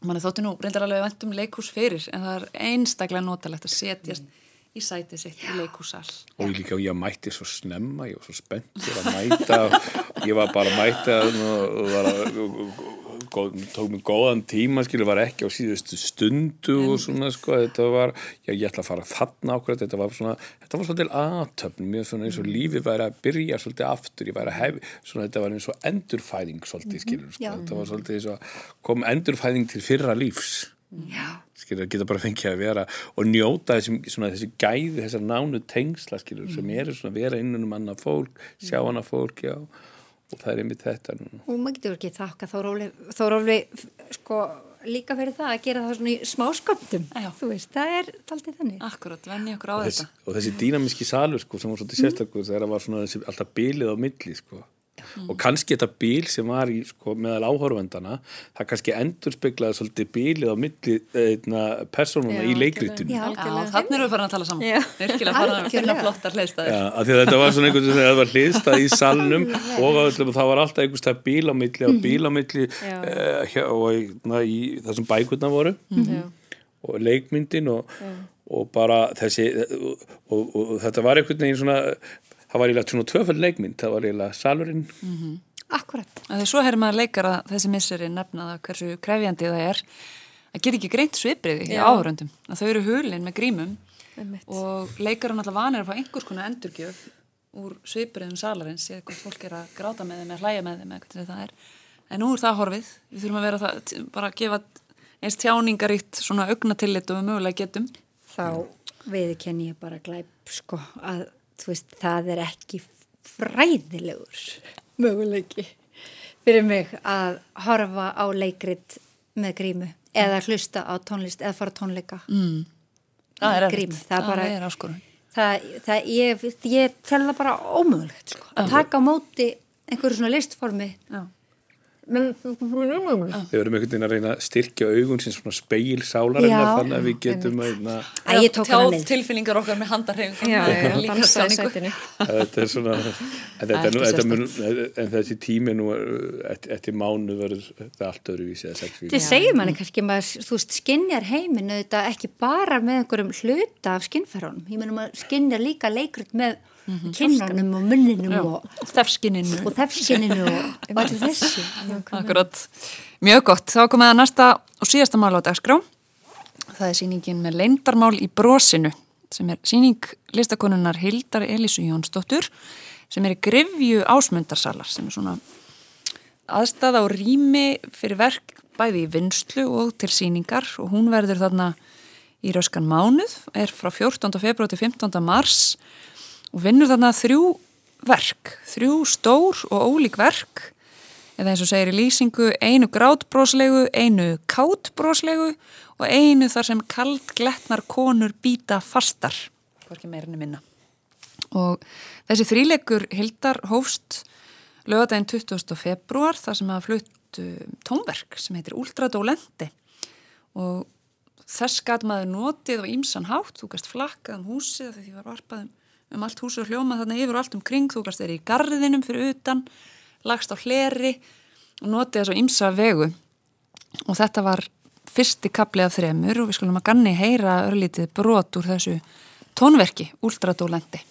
Man er þóttu nú reyndar alveg vant um leikús fyrir en það er einstaklega notalegt að setjast í sætið sitt í leikúsal. og ég líka, ég mætti svo snemma ég var svo spenntur að mæta ég var bara að mæta og, og var að og, og, og, tók mér góðan tíma, skilur, var ekki á síðustu stundu og svona, sko, þetta var já, ég ætla að fara þarna ákveð þetta var svona, þetta var svolítið aðtöfn mér svona eins og lífið væri að byrja svolítið aftur, ég væri að hef, svona þetta var eins og endurfæðing svolítið, skilur, sko, Já. þetta var svolítið eins og kom endurfæðing til fyrra lífs. Skilur, geta bara fengið að vera og njóta þessum, svona, þessi gæði þessar nánu tengsla, skilur, sem eru svona vera innan um annað fólk, sjá annað fólk já, og það er einmitt þetta núna. og maður getur ekki þakka Þórófli sko líka fyrir það að gera það svona í smásköndum þú veist, það er taldið þannig Akkurat, venni okkur á og þessi, og þessi dýnamíski salur sko, sem var svolítið sérstakur þegar það var svona þessi, alltaf bílið á milli sko. Og kannski þetta bíl sem var í sko, meðal áhorfendana það kannski endur speklaði svolítið bílið á milli einna, persónuna í leikritinu. Já, þannig erum við farin að tala saman. Virkilega farin að finna flottar hliðstæðir. Já, af því að þetta var svona einhvern veginn það var hliðstað í salnum og öllum, það var alltaf einhvers það bíl á milli og bíl á milli Já. uh, hjá, og na, í þessum bækurna voru. Mhm. og leikmyndin og, og bara þessi og, og, og þetta var einhvern veginn svona það var eiginlega svona tvöföld leikmynd það var eiginlega salurinn Akkurat. Þegar svo herri maður leikara þessi misseri nefnaða hversu krefjandi það er að geta ekki greint svipriði í áhöröndum. Að þau eru hulin með grímum Einmitt. og leikarinn alltaf vanir að fá einhvers konar endurgjöf úr svipriðum salarins eða hvort fólk er að gráta með þeim eða hlæja með þeim eða hvernig það er. En nú er það horfið. Við þurfum að vera það, bara að gefa eins tjáningaríkt svona augnatillit og við mögulega getum. þá viðkenni ég bara glæp sko að þú veist það er ekki fræðilegur möguleiki fyrir mig að horfa á leikrit með grímu eða hlusta á tónlist eða fara tónleika Mm. Það er Grímu, það er bara- það er áskorun. það, það ég, ég tel það bara ómögulegt sko, að taka á móti einhverju svona listformi Já. Men, við verum einhvern veginn að reyna að styrkja augun sem svona speil sálarinnar Já, þannig að við getum að na, Æ, ég tók hana Tjáð tilfinningar okkar með já, líka sætinu. þetta er svona en, þetta, Það er nú, ekki þetta mun, en þessi tími nú er- eftir, mánu verður þetta allt öðruvísi Þetta segir manni kannski maður, þú veist, skinjar heiminn auðvitað ekki bara með einhverjum hluta af skinnferðunum. Ég meina maður skinjar líka leikrut með kinnanum og munninum Já. og, Þefskininu. og þefskininu og, allir þessu. Akkurat. Mjög gott. Þá komið að næsta og síðasta mál á dagskrá. Það er sýningin með leindarmál í brosinu sem er sýning listakonunnar Hildar Elísu Jónsdóttur sem er í grifju ásmundarsalar sem er svona aðstæða og rými fyrir verk bæði í vinslu og til síningar og hún verður þarna í rauskan mánuð, er frá 14. februar til 15. mars og vinnur þarna þrjú verk, þrjú stór og ólík verk eða eins og segir í lýsingu einu grátbróslegu, einu kátbróslegu og einu þar sem kald gletnar konur býta fastar, hvorki meirinni minna. Og þessi þríleikur Hildar hófst lögadaginn 20. februar þar sem hafa flutt tónverk sem heitir Ultradólendi og þess gæt maður notið og ímsan hátt, þú gæst flakkað um húsið þegar því var varpað um, um allt húsið og hljómað þarna yfir og allt um kring, þú gæst þeirri í garðinum fyrir utan, lagst á hleri og notið þessu ímsa vegu og þetta var fyrsti kapli af þremur og við skulum að ganni heyra örlítið brot úr þessu tónverki, Ultradólendi.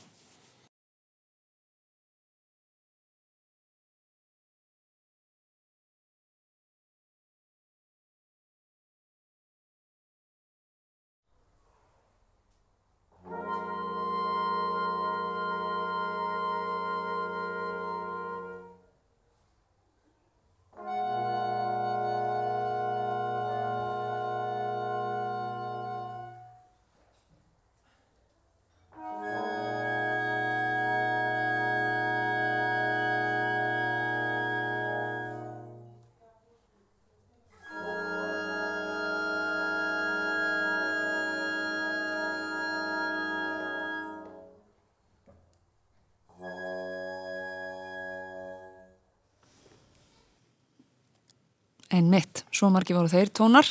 Mitt, svo margi voru þeir tónar.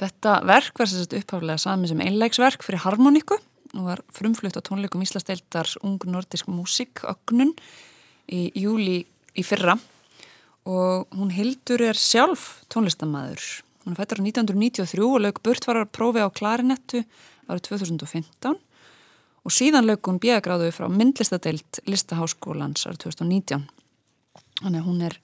Þetta verk var sérstaklega upphaflega sami sem einleiksverk fyrir harmoníku og var frumflutt á tónleikum Íslasteildars Ung Nordisk Músik ögnun í júli í fyrra og hún Hildur er sjálf tónlistamæður. Hún er fættar á 1993 og lög burt var að prófi á klarinettu árið 2015 og síðan lög hún bíagráðu frá myndlistadeild Listaháskólans árið 2019. Þannig að hún er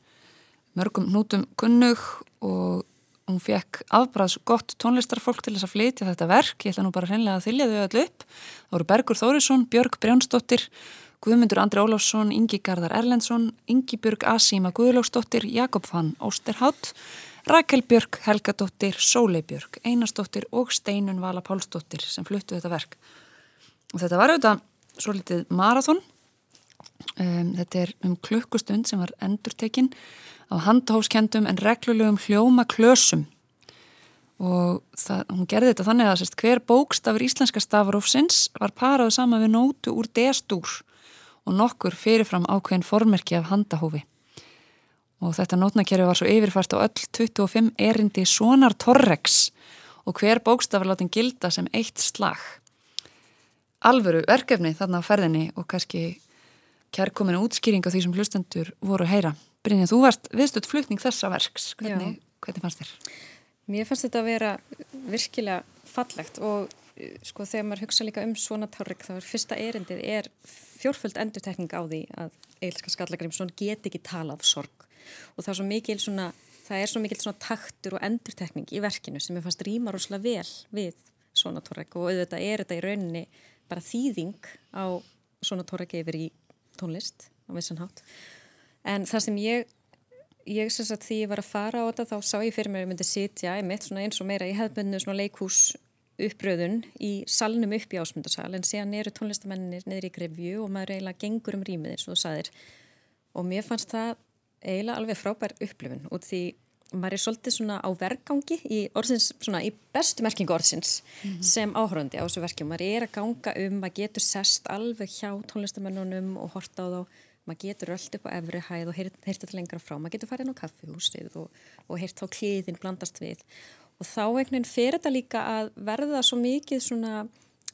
mörgum nútum kunnug og hún fekk afbræðs gott tónlistarfólk til þess að flytja þetta verk. Ég ætla nú bara hreinlega að þylja þau öll upp. Það voru Bergur Þórisson, Björg Brjánsdóttir, Guðmundur Andri Ólafsson, Ingi Garðar Erlendsson, Ingi Björg Asíma Guðlóksdóttir, Jakob Fann Ósterhátt, Rakel Björg Helgadóttir, Sólei Björg Einarsdóttir og Steinun Vala Pálsdóttir sem fluttu þetta verk. Og þetta var auðvitað svo litið marathón. Um, þetta er um klukkustund sem var endurtekinn á handhófskendum en reglulegum hljóma klösum. Og það, hún gerði þetta þannig að sérst, hver bókstafur íslenska stafarófsins var paraðu sama við nótu úr D-stúr og nokkur fyrirfram ákveðin formerki af handahófi. Og þetta nótnakerfi var svo yfirfært á öll 25 erindi sonar torrex og hver bókstafur látin gilda sem eitt slag. Alvöru verkefni þarna á ferðinni og kannski kærkominu útskýring á því sem hlustendur voru að heyra Brynja, þú varst viðstöld flutning þessa verks. Hvernig, hvernig fannst þér? Mér fannst þetta að vera virkilega fallegt og sko þegar maður hugsa líka um svona tárrik þá er fyrsta erindið er fjórföld endurtekning á því að Eilska Skallagrimsson get ekki tala af sorg og það er svo mikil svona, það er svo mikil svona taktur og endurtekning í verkinu sem ég fannst rýma rosalega vel við svona tárrik og auðvitað er þetta í rauninni bara þýðing á svona tárrik yfir í tónlist á vissan hátt en það sem ég ég syns að því ég var að fara á þetta þá sá ég fyrir mér að ég myndi sitja eins og meira í hefðbundu leikhús uppröðun í salnum upp í ásmundasal en síðan eru tónlistamennir niður í grefju og maður eiginlega gengur um rýmið eins og þú saðir og mér fannst það eiginlega alveg frábær upplifun út því maður er svolítið svona á vergangi í orðsins, svona í bestu merkingu orðsins mm -hmm. sem áhörandi á þessu verkjum maður er að ganga um, maður getur sest alveg hjá tónlistamennunum og horta á þá maður getur öll upp á efri hæð og heyrt þetta lengra frá, maður getur farið inn á kaffihúsið og, og heyrt þá kliðin blandast við. Og þá einhvern veginn fer þetta líka að verða svo mikið svona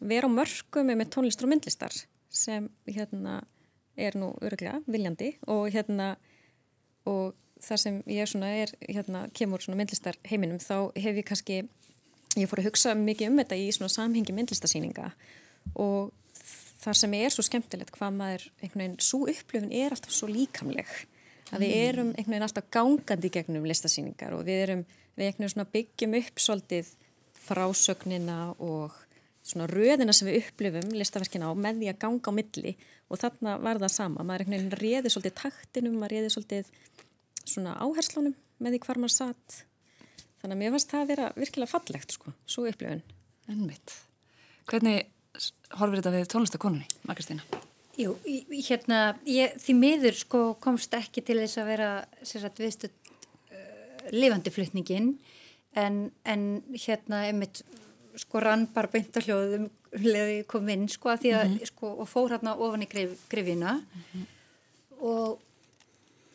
vera á mörgum með tónlistur og myndlistar sem hérna er nú öruglega viljandi og hérna og þar sem ég svona er hérna kemur svona myndlistar heiminum þá hef ég kannski ég fór að hugsa mikið um þetta í svona samhengi myndlistasýninga og þar sem er svo skemmtilegt hvað maður, einhvern veginn, svo upplöfun er alltaf svo líkamleg að við mm. erum einhvern veginn alltaf gangandi gegnum listasýningar og við erum, við einhvern veginn svona byggjum upp svolítið frásögnina og svona röðina sem við upplöfum listaverkina á með því að ganga á milli og þarna var það sama, maður einhvern veginn réði svolítið taktinum, maður réði svolítið svona áherslunum með því hvar maður satt þannig að mér varst það að vera virkilega fallegt sko, svo upplifun. Ennmitt. Hvernig horfir þetta við tónlistakonunni, Magristina? Jú, hérna, ég, því miður sko komst ekki til þess að vera sagt, viðstu uh, lifandi flutningin en, en hérna einmitt sko rann bara beintahljóðum leði kom inn sko að því að mm -hmm. sko og fór hérna ofan í grif, grifina mm -hmm. og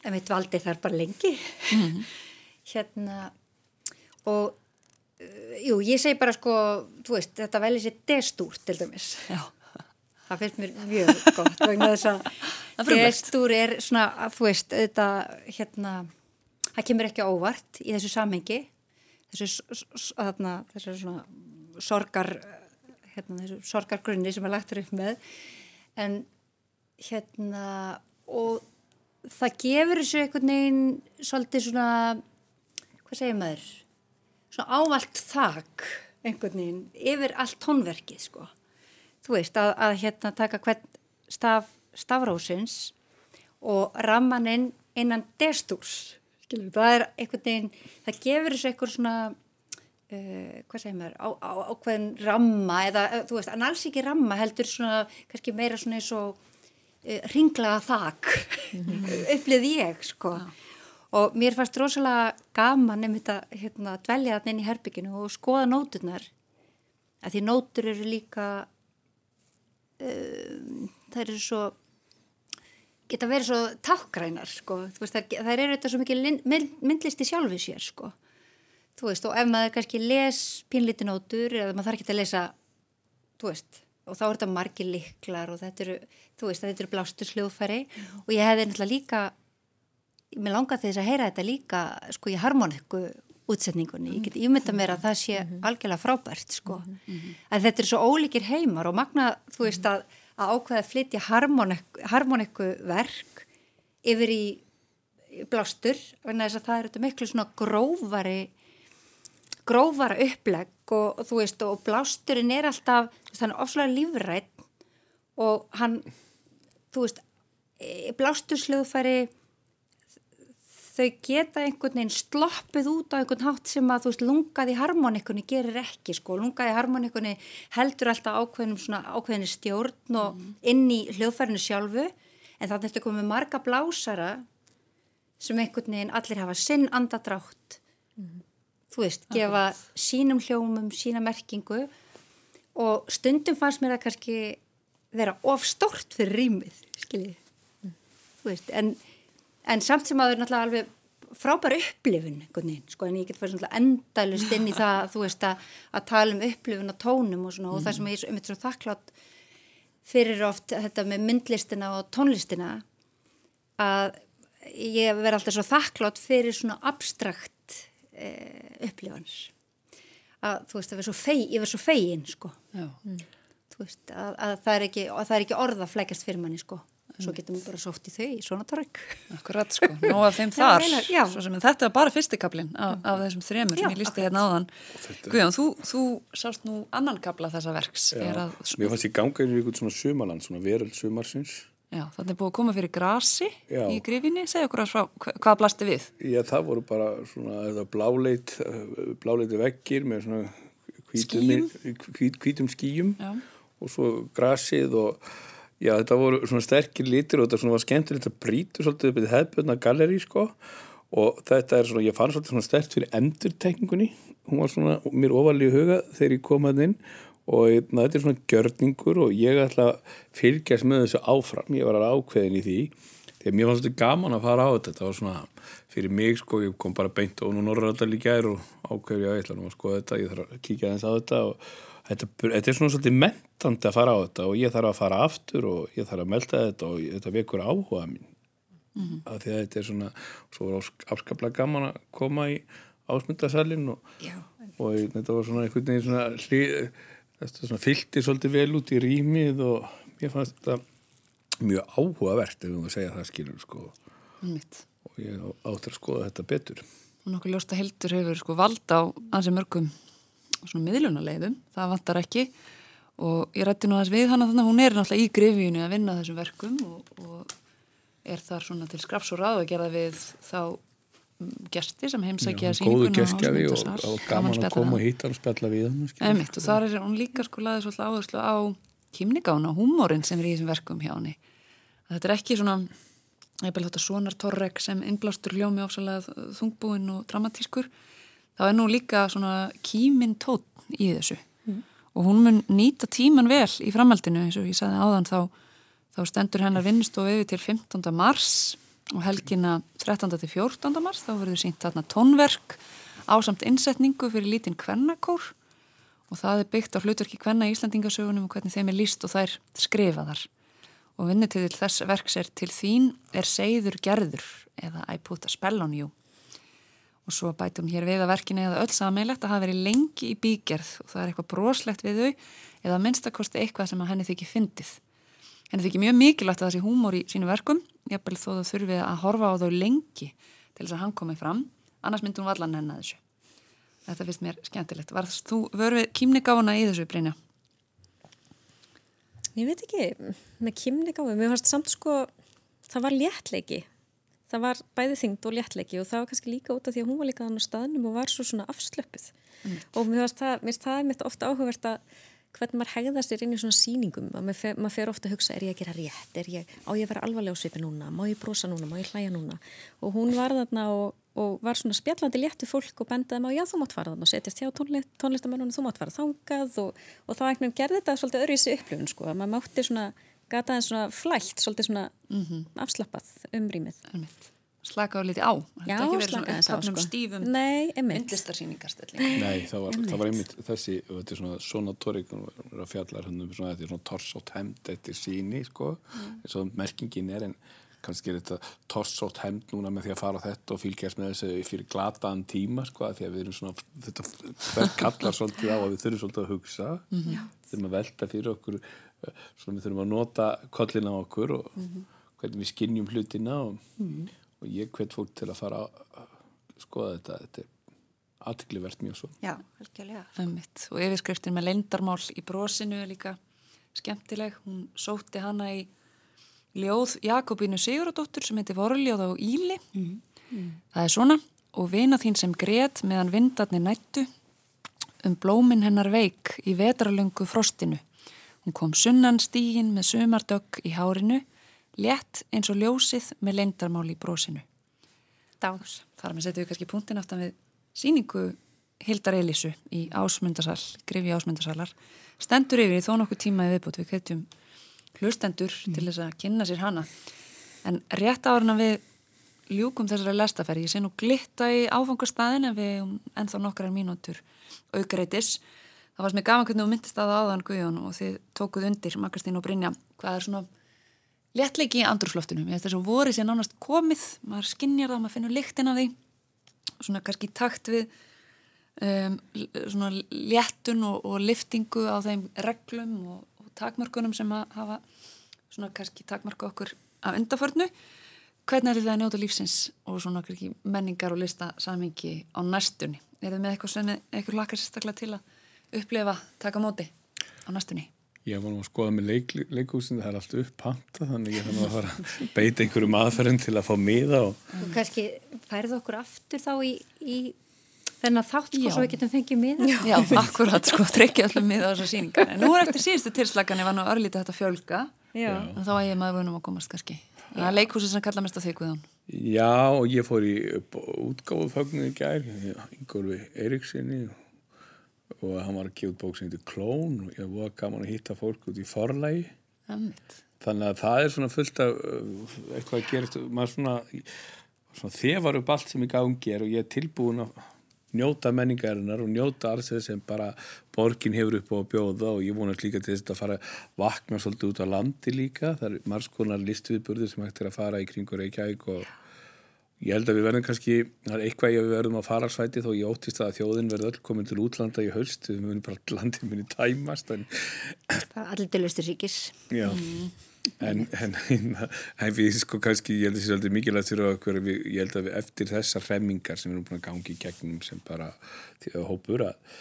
einmitt valdi þar bara lengi mm -hmm. hérna og jú, ég segi bara sko, þú veist, þetta vel í sér destúrt til dæmis. Já. Það finnst mér mjög gott vegna þess að gestur er svona að þú veist þetta hérna það kemur ekki óvart í þessu samhengi. Þessu, þarna, þessu svona sorgar hérna þessu sorgargrunni sem er lagtur upp með. En hérna og það gefur þessu einhvern veginn svolítið svona hvað segir maður svona ávalt þak einhvern veginn yfir allt tónverkið sko þú veist, að, að hérna taka hvern staf stafrósins og rammaninn innan destúrs, skilur, það er einhvern veginn, það gefur þessu einhver svona, uh, hvað segir maður, á, á, ákveðin ramma eða, þú veist, en alls ekki ramma heldur svona, kannski meira svona eins og uh, ringlaða þak, mm -hmm. upplið ég, sko. Ja. Og mér fannst rosalega gaman nefnit að hérna, dvelja þarna inn í herbygginu og skoða nóturnar, að því nótur eru líka um, það eru svo geta verið svo takkgrænar sko, veist, það, eru þetta svo mikið mynd, myndlisti sjálfið sér sko. Veist, og ef maður kannski les pínlitinótur eða maður þarf ekki að lesa veist, og þá er þetta margir liklar og þetta eru, þú veist, þetta eru blástur sljóðfæri mm. og ég hefði náttúrulega líka mér langaði þess að heyra þetta líka sko í harmoniku útsetningunni. Ég get ímynda mér að það sé mm -hmm. algjörlega frábært sko. Mm -hmm. Að þetta er svo ólíkir heimar og magna þú veist að, að ákveða að flytja harmoniku verk yfir í blástur þess að það er þetta miklu svona grófari grófara upplegg og, og þú veist og blásturinn er alltaf þannig ofslega lífrætt og hann þú veist e, blásturslöðfæri þau geta einhvern veginn sloppið út á einhvern hátt sem að þú veist lungaði harmonikunni gerir ekki sko, lungaði harmonikunni heldur alltaf ákveðnum svona ákveðinni stjórn og mm. inn í hljóðfærinu sjálfu en þannig ertu komið marga blásara sem einhvern veginn allir hafa sinn andadrátt mm. þú veist, gefa okay. sínum hljómum, sína merkingu og stundum fannst mér að kannski vera of stort fyrir rýmið, skiljið mm. þú veist, en en samt sem að það er náttúrulega alveg frábær upplifun sko, en ég get farið endalust inn í það þú veist að, að tala um upplifun og tónum og, svona, mm. og það sem ég er um þetta svo þakklátt fyrir oft þetta með myndlistina og tónlistina að ég verði alltaf svo þakklátt fyrir svona abstrakt eh, upplifans að þú veist að fei, ég verði svo fegin sko mm. þú veist að, að það er ekki, ekki orða flækjast fyrir manni sko svo getum við bara sótt í þau í svona torg Akkurat sko, nóg af þeim þar. já, svo sem þetta er bara fyrstikablin af, af þessum þremur sem ég lísti hérna áðan. Guðjón, þú, þú sást nú annan kabla þessa verks. Að, Mér fannst ég ganga í einhvern svona sumaland svona veröld sumarsins. Já, þannig er búið að koma fyrir grasi já. í grifinni, segja okkur að frá hvað blasti við? Já, það voru bara svona bláleit bláleiti vekkir með svona hvítum skíum og svo grasið og Já, þetta voru svona sterkir lítir og þetta var skemmtilegt að brítu svolítið upp í hefðbjörna galleri sko. Og þetta er svona, ég fann svolítið svona stert fyrir endurtekningunni, hún var svona mér ofalega í huga þegar ég kom að inn. Og na, þetta er svona gjörningur og ég ætla að fylgjast með þessu áfram, ég var að ákveðin í því. Því að mér fannst þetta gaman að fara á þetta. Þetta var svona, fyrir mig sko ég kom bara beint og nú norðræðal í gær og ákveði að ég ætla nú að skoða þetta, ég þarf að kíkja þess að þetta og þetta, þetta er svona svolítið mentandi að fara á þetta og ég þarf að fara aftur og ég þarf að melda þetta og þetta vekur áhuga mín. Mm -hmm. að því að þetta er svona svo var afskaplega gaman að koma í ásmundasalinn og, og þetta var svona einhvern veginn svona, hlý, svona fylgti svolítið vel út í rýmið og ég fannst þetta mjög áhugavert ef við múum að segja það skilur sko. Mitt. og ég áttur að skoða þetta betur. Og nokkuð ljósta heldur hefur sko valda á ansi mörgum svona miðlunaleiðum, það vantar ekki og ég rætti nú aðeins við hana þannig að hún er náttúrulega í grifínu að vinna þessum verkum og, og er þar svona til skrafs og ráð að gera við þá gesti sem heimsækja gestgjafi og, og gaman að koma og hann og spjalla við hann og þar er hún líka sko laðið svolítið áherslu á kýmningána og húmórin sem er í þessum verkum hjá. Að Þetta er ekki svona, þetta sonar torrek sem innblástur hljómi áfsalega þungbúinn og dramatískur. Þá er nú líka svona kýmin tótt í þessu Mm. og hún mun nýta tíman vel í framhaldinu eins og ég sagði áðan þá, þá stendur hennar vinnustof yfir til 15. mars og helgina 13. til 14. mars þá verður sínt þarna tónverk ásamt innsetningu fyrir lítinn kvennakór og það er byggt á hlutverki kvenna í Íslandingasögunum og hvernig þeim er líst og þær skrifaðar og vinnitill þess verks er til þín er segður gerður eða I put a spell on you og svo hún hér við að verkinu eða öll sameilegt að hafa verið lengi í bígerð og það er eitthvað broslegt við þau eða minnstakosti eitthvað sem að henni þykir fyndið. Henni þykir mjög mikilvægt að það sé húmór í sínu verkum, jafnvel þó það þurfið að horfa á þau lengi til þess að hann komi fram, annars myndi hún vallan henni að þessu. Þetta finnst mér skemmtilegt. Varðst þú vörfið kýmnigána í þessu, Brynja? Ég veit ekki, með kymningáfi, mér fannst samt sko, það var léttleiki. Það var bæði þyngd og léttleiki og það var kannski líka út af því að hún var líka þannig á staðnum og var svo svona afslöpuð. Mm. Og mér fannst það, finnst það mitt ofta áhugavert að hvernig maður hegða sér inn í svona síningum að maður fer, maður fer ofta að hugsa, er ég að gera rétt? Er ég, á ég að vera alvarlega á svipi núna? Má ég brosa núna, má ég hlæja núna? Og hún var þarna og, og var svona spjallandi léttu fólk og bendaði maður, já þú mátt fara þarna og setjast hjá tónlist, tónlistamennunum, þú mátt fara þangað. Og, og þá ekkert gerði þetta svolítið öðru í þessu upplifun sko, að maður mátti svona gata en svona flætt, svolítið svona Mhm. afslappað um rýmið Slaka á liti á. Já, Þetta ekki verið svona á, sko. stífum Nei, einmitt. myndlistarsýningarstelling. Nei, það var, það var einmitt þessi, þetta er svona svona tórik að fjallar hann um svona, þetta er svona torsótt hemd eftir síni, sko, Mm. eins og merkingin er, en kannski er þetta torsótt hemd núna með því að fara á þetta og fylgjast með þessu fyrir glataðan tíma, sko, að því að við erum svona, þetta kallar svolítið á að við þurfum svolítið að hugsa, Mhm. við þurfum að velta fyrir okkur, svona við þurfum að nota kollina á okkur og Mhm. hvernig við skinnjum hlutina og, Mhm. og ég hvet fólk til að fara að skoða þetta, þetta er aðtiklivert mjög svo. Já. Ömmitt. Og yfirskriftin með leindarmál í brosinu er líka skemmtileg. Hún sótti hana í ljóð Jakobínu Siguradóttur sem heitir Vorljóð á Íli. Það er svona. Og vina þín sem grét meðan vindarnir nættu um blómin hennar veik í vetralöngu frostinu. Hún kom sunnan stígin með sumardögg í hárinu, létt eins og ljósið með leindarmál í brosinu. Dás. Þar með setjum við kannski punktin aftan við síningu Hildar Elísu í Ásmundarsal, grifi Ásmundarsalar. Stendur yfir í þó nokkuð tíma í viðbútt, við kveitjum hlustendur til þess að kynna sér hana. En rétt áruna við ljúkum þessari lestaferði, ég sé nú glitta í áfangastæðin en við um ennþá nokkrar mínútur aukreitis. Það varst með gaman hvernig þú myndist að áðan Guðjón og þið tókuð undir, Makastín og Brynja, hvað er svona léttleiki í andrúsloftinu. Mér finnst þess að voru sér nánast komið, maður skinnjar það, maður finnur lyktin af því, svona kannski takt við um, svona léttun og, og liftingu á þeim reglum og, og takmörkunum sem að hafa svona kannski takmörku okkur af undaförnu. Hvernig er þetta að njóta lífsins og svona kannski menningar og lista samingi á næstunni? Er þið með eitthvað sem eitthvað lakar sérstaklega til að upplifa taka móti á næstunni? Ég var nú að skoða með leik, leikhúsin, það er allt upphanta, þannig ég þannig að fara að beita einhverjum aðferðin til að fá miða og Og kannski færið okkur aftur þá í, í þennan þátt sko Já. svo við getum fengið miða. Já, akkurat, sko, tryggja allum miða á þessar síningar. En nú er eftir síðustu tilslaganir var nú örlítið þetta fjölga. Já. En þá að ég maður vunum að komast kannski. Það er leikhúsi sem kalla mest að þig Guðjón. Já, og ég fór í útgáfu fögnu í gær, og hann var að gefa út bók sem heitir Klón og ég var gaman að hitta fólk út í forlægi. Þannig að það er svona fullt af uh, eitthvað að gerast, maður svona, svona þefar upp allt sem í gangi er og ég er tilbúin að njóta menningarinnar og njóta alls þess sem bara borgin hefur upp á að bjóða og ég vonast líka til þess að fara vakna svolítið út á landi líka. Það er margs konar listviðburður sem hægt er að fara í kringur Reykjavík og ég held að við verðum kannski, það er eitthvað ég að við verðum á faralsvæti þó ég óttist að þjóðin verði öll komin til útlanda í haust, við munum bara landin muni tæmast en Allir til Östuríkis. Já, en, en, en við sko kannski, ég held að það sé svolítið mikilvægt fyrir okkur, við, ég held að við eftir þessar hremmingar sem við erum búin að gangi í gegnum sem bara því að hópur að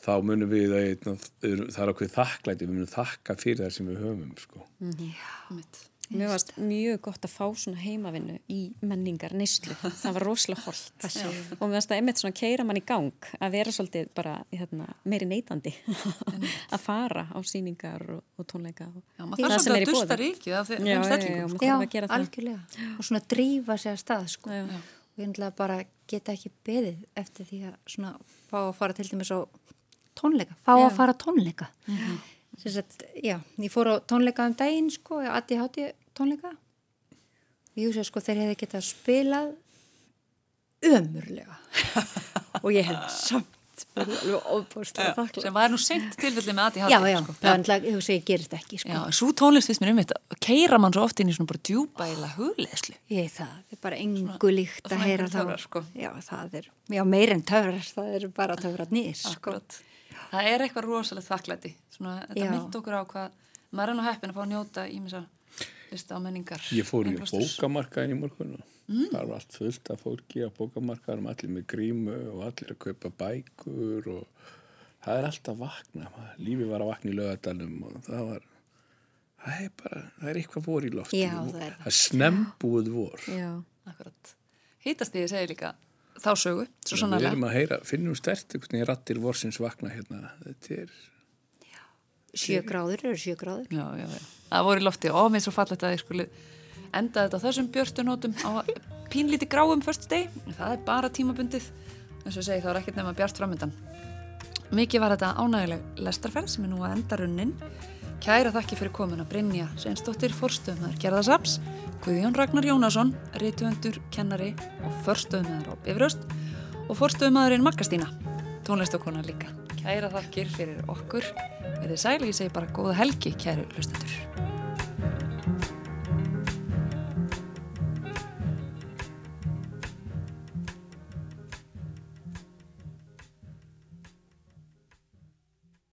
þá munum við að það er okkur þakklæti, við munum þakka fyrir það sem við höfum sko. Já, mitt. Mér varst mjög gott að fá svona heimavinnu í menningar neyslu, það var rosalega holdt og mér varst að einmitt svona keira mann í gang að vera svolítið bara hérna, meiri neytandi að fara á síningar og, og tónleika og Já, maður þarf svolítið að dusta ríkið af þeim Já, já, já, að það. algjörlega. Og svona drífa sig að stað, sko. Og ég ætla bara geta ekki beðið eftir því að svona fá að fara til dæmis á tónleika. Fá Já. að fara tónleika. Mhm. Mm Sagt, já, ég fór á tónleika um daginn, sko, aðti hátti tónleika. Ég hugsa, sko, þeir hefði getað spilað ömurlega. og ég hef samt þakklátt. sem var nú seint tilfelli með ADHD Já, já, sko. það er ég gerist ekki, sko. Já, svo tónlist finnst mér um þetta keira mann svo oft inn í svona bara djúbæla hugleðslu Ég það, það er bara engu líkt að heyra þá. sko. Já, það er, já, meir en töfrar, það er bara töfrar nýr, sko. Það er eitthvað rosalega þakklæti svona, þetta Já. mynd okkur á hvað maður er nú heppin að fá að njóta ímessa lista á menningar Ég fór í bókamarkaðin í morgun Mm. það var allt fullt af fólki á bókamarkaðum, allir með grímu og allir að kaupa bækur og það er alltaf að vakna. Lífið var að vakna í lögadalum og það var, það er bara, það er eitthvað vor í lofti. Já, það er er snembúið vor. Já. Akkurat. Hítast ég segir líka þá sögu, svo Við erum að heyra, finnum stert einhvern veginn rattir vorsins vakna hérna. Þetta er, Sjö gráður eru sjö gráður. Já, já, já. Það voru lofti og mér svo fallegt að ég skuli enda þetta þessum björtunótum á pínlíti gráum först steg. Það er bara tímabundið. eins og segi þá er ekkert nema bjart framöndan. Mikið var þetta ánægileg lestarferð sem er nú að enda runnin. Kæra þakki fyrir komuna Brynja Sveinsdóttir Forstöðumæður Gerðarsaps, Guðjón Ragnar Jónasson, rituöndur, kennari og förstöðumæður á Bifröst og forstöðumæðurinn Makkastína, tónlistakona líka. Kæra þakkir fyrir okkur. Verðið sæli, ég segi bara góða helgi, kæru hlustendur.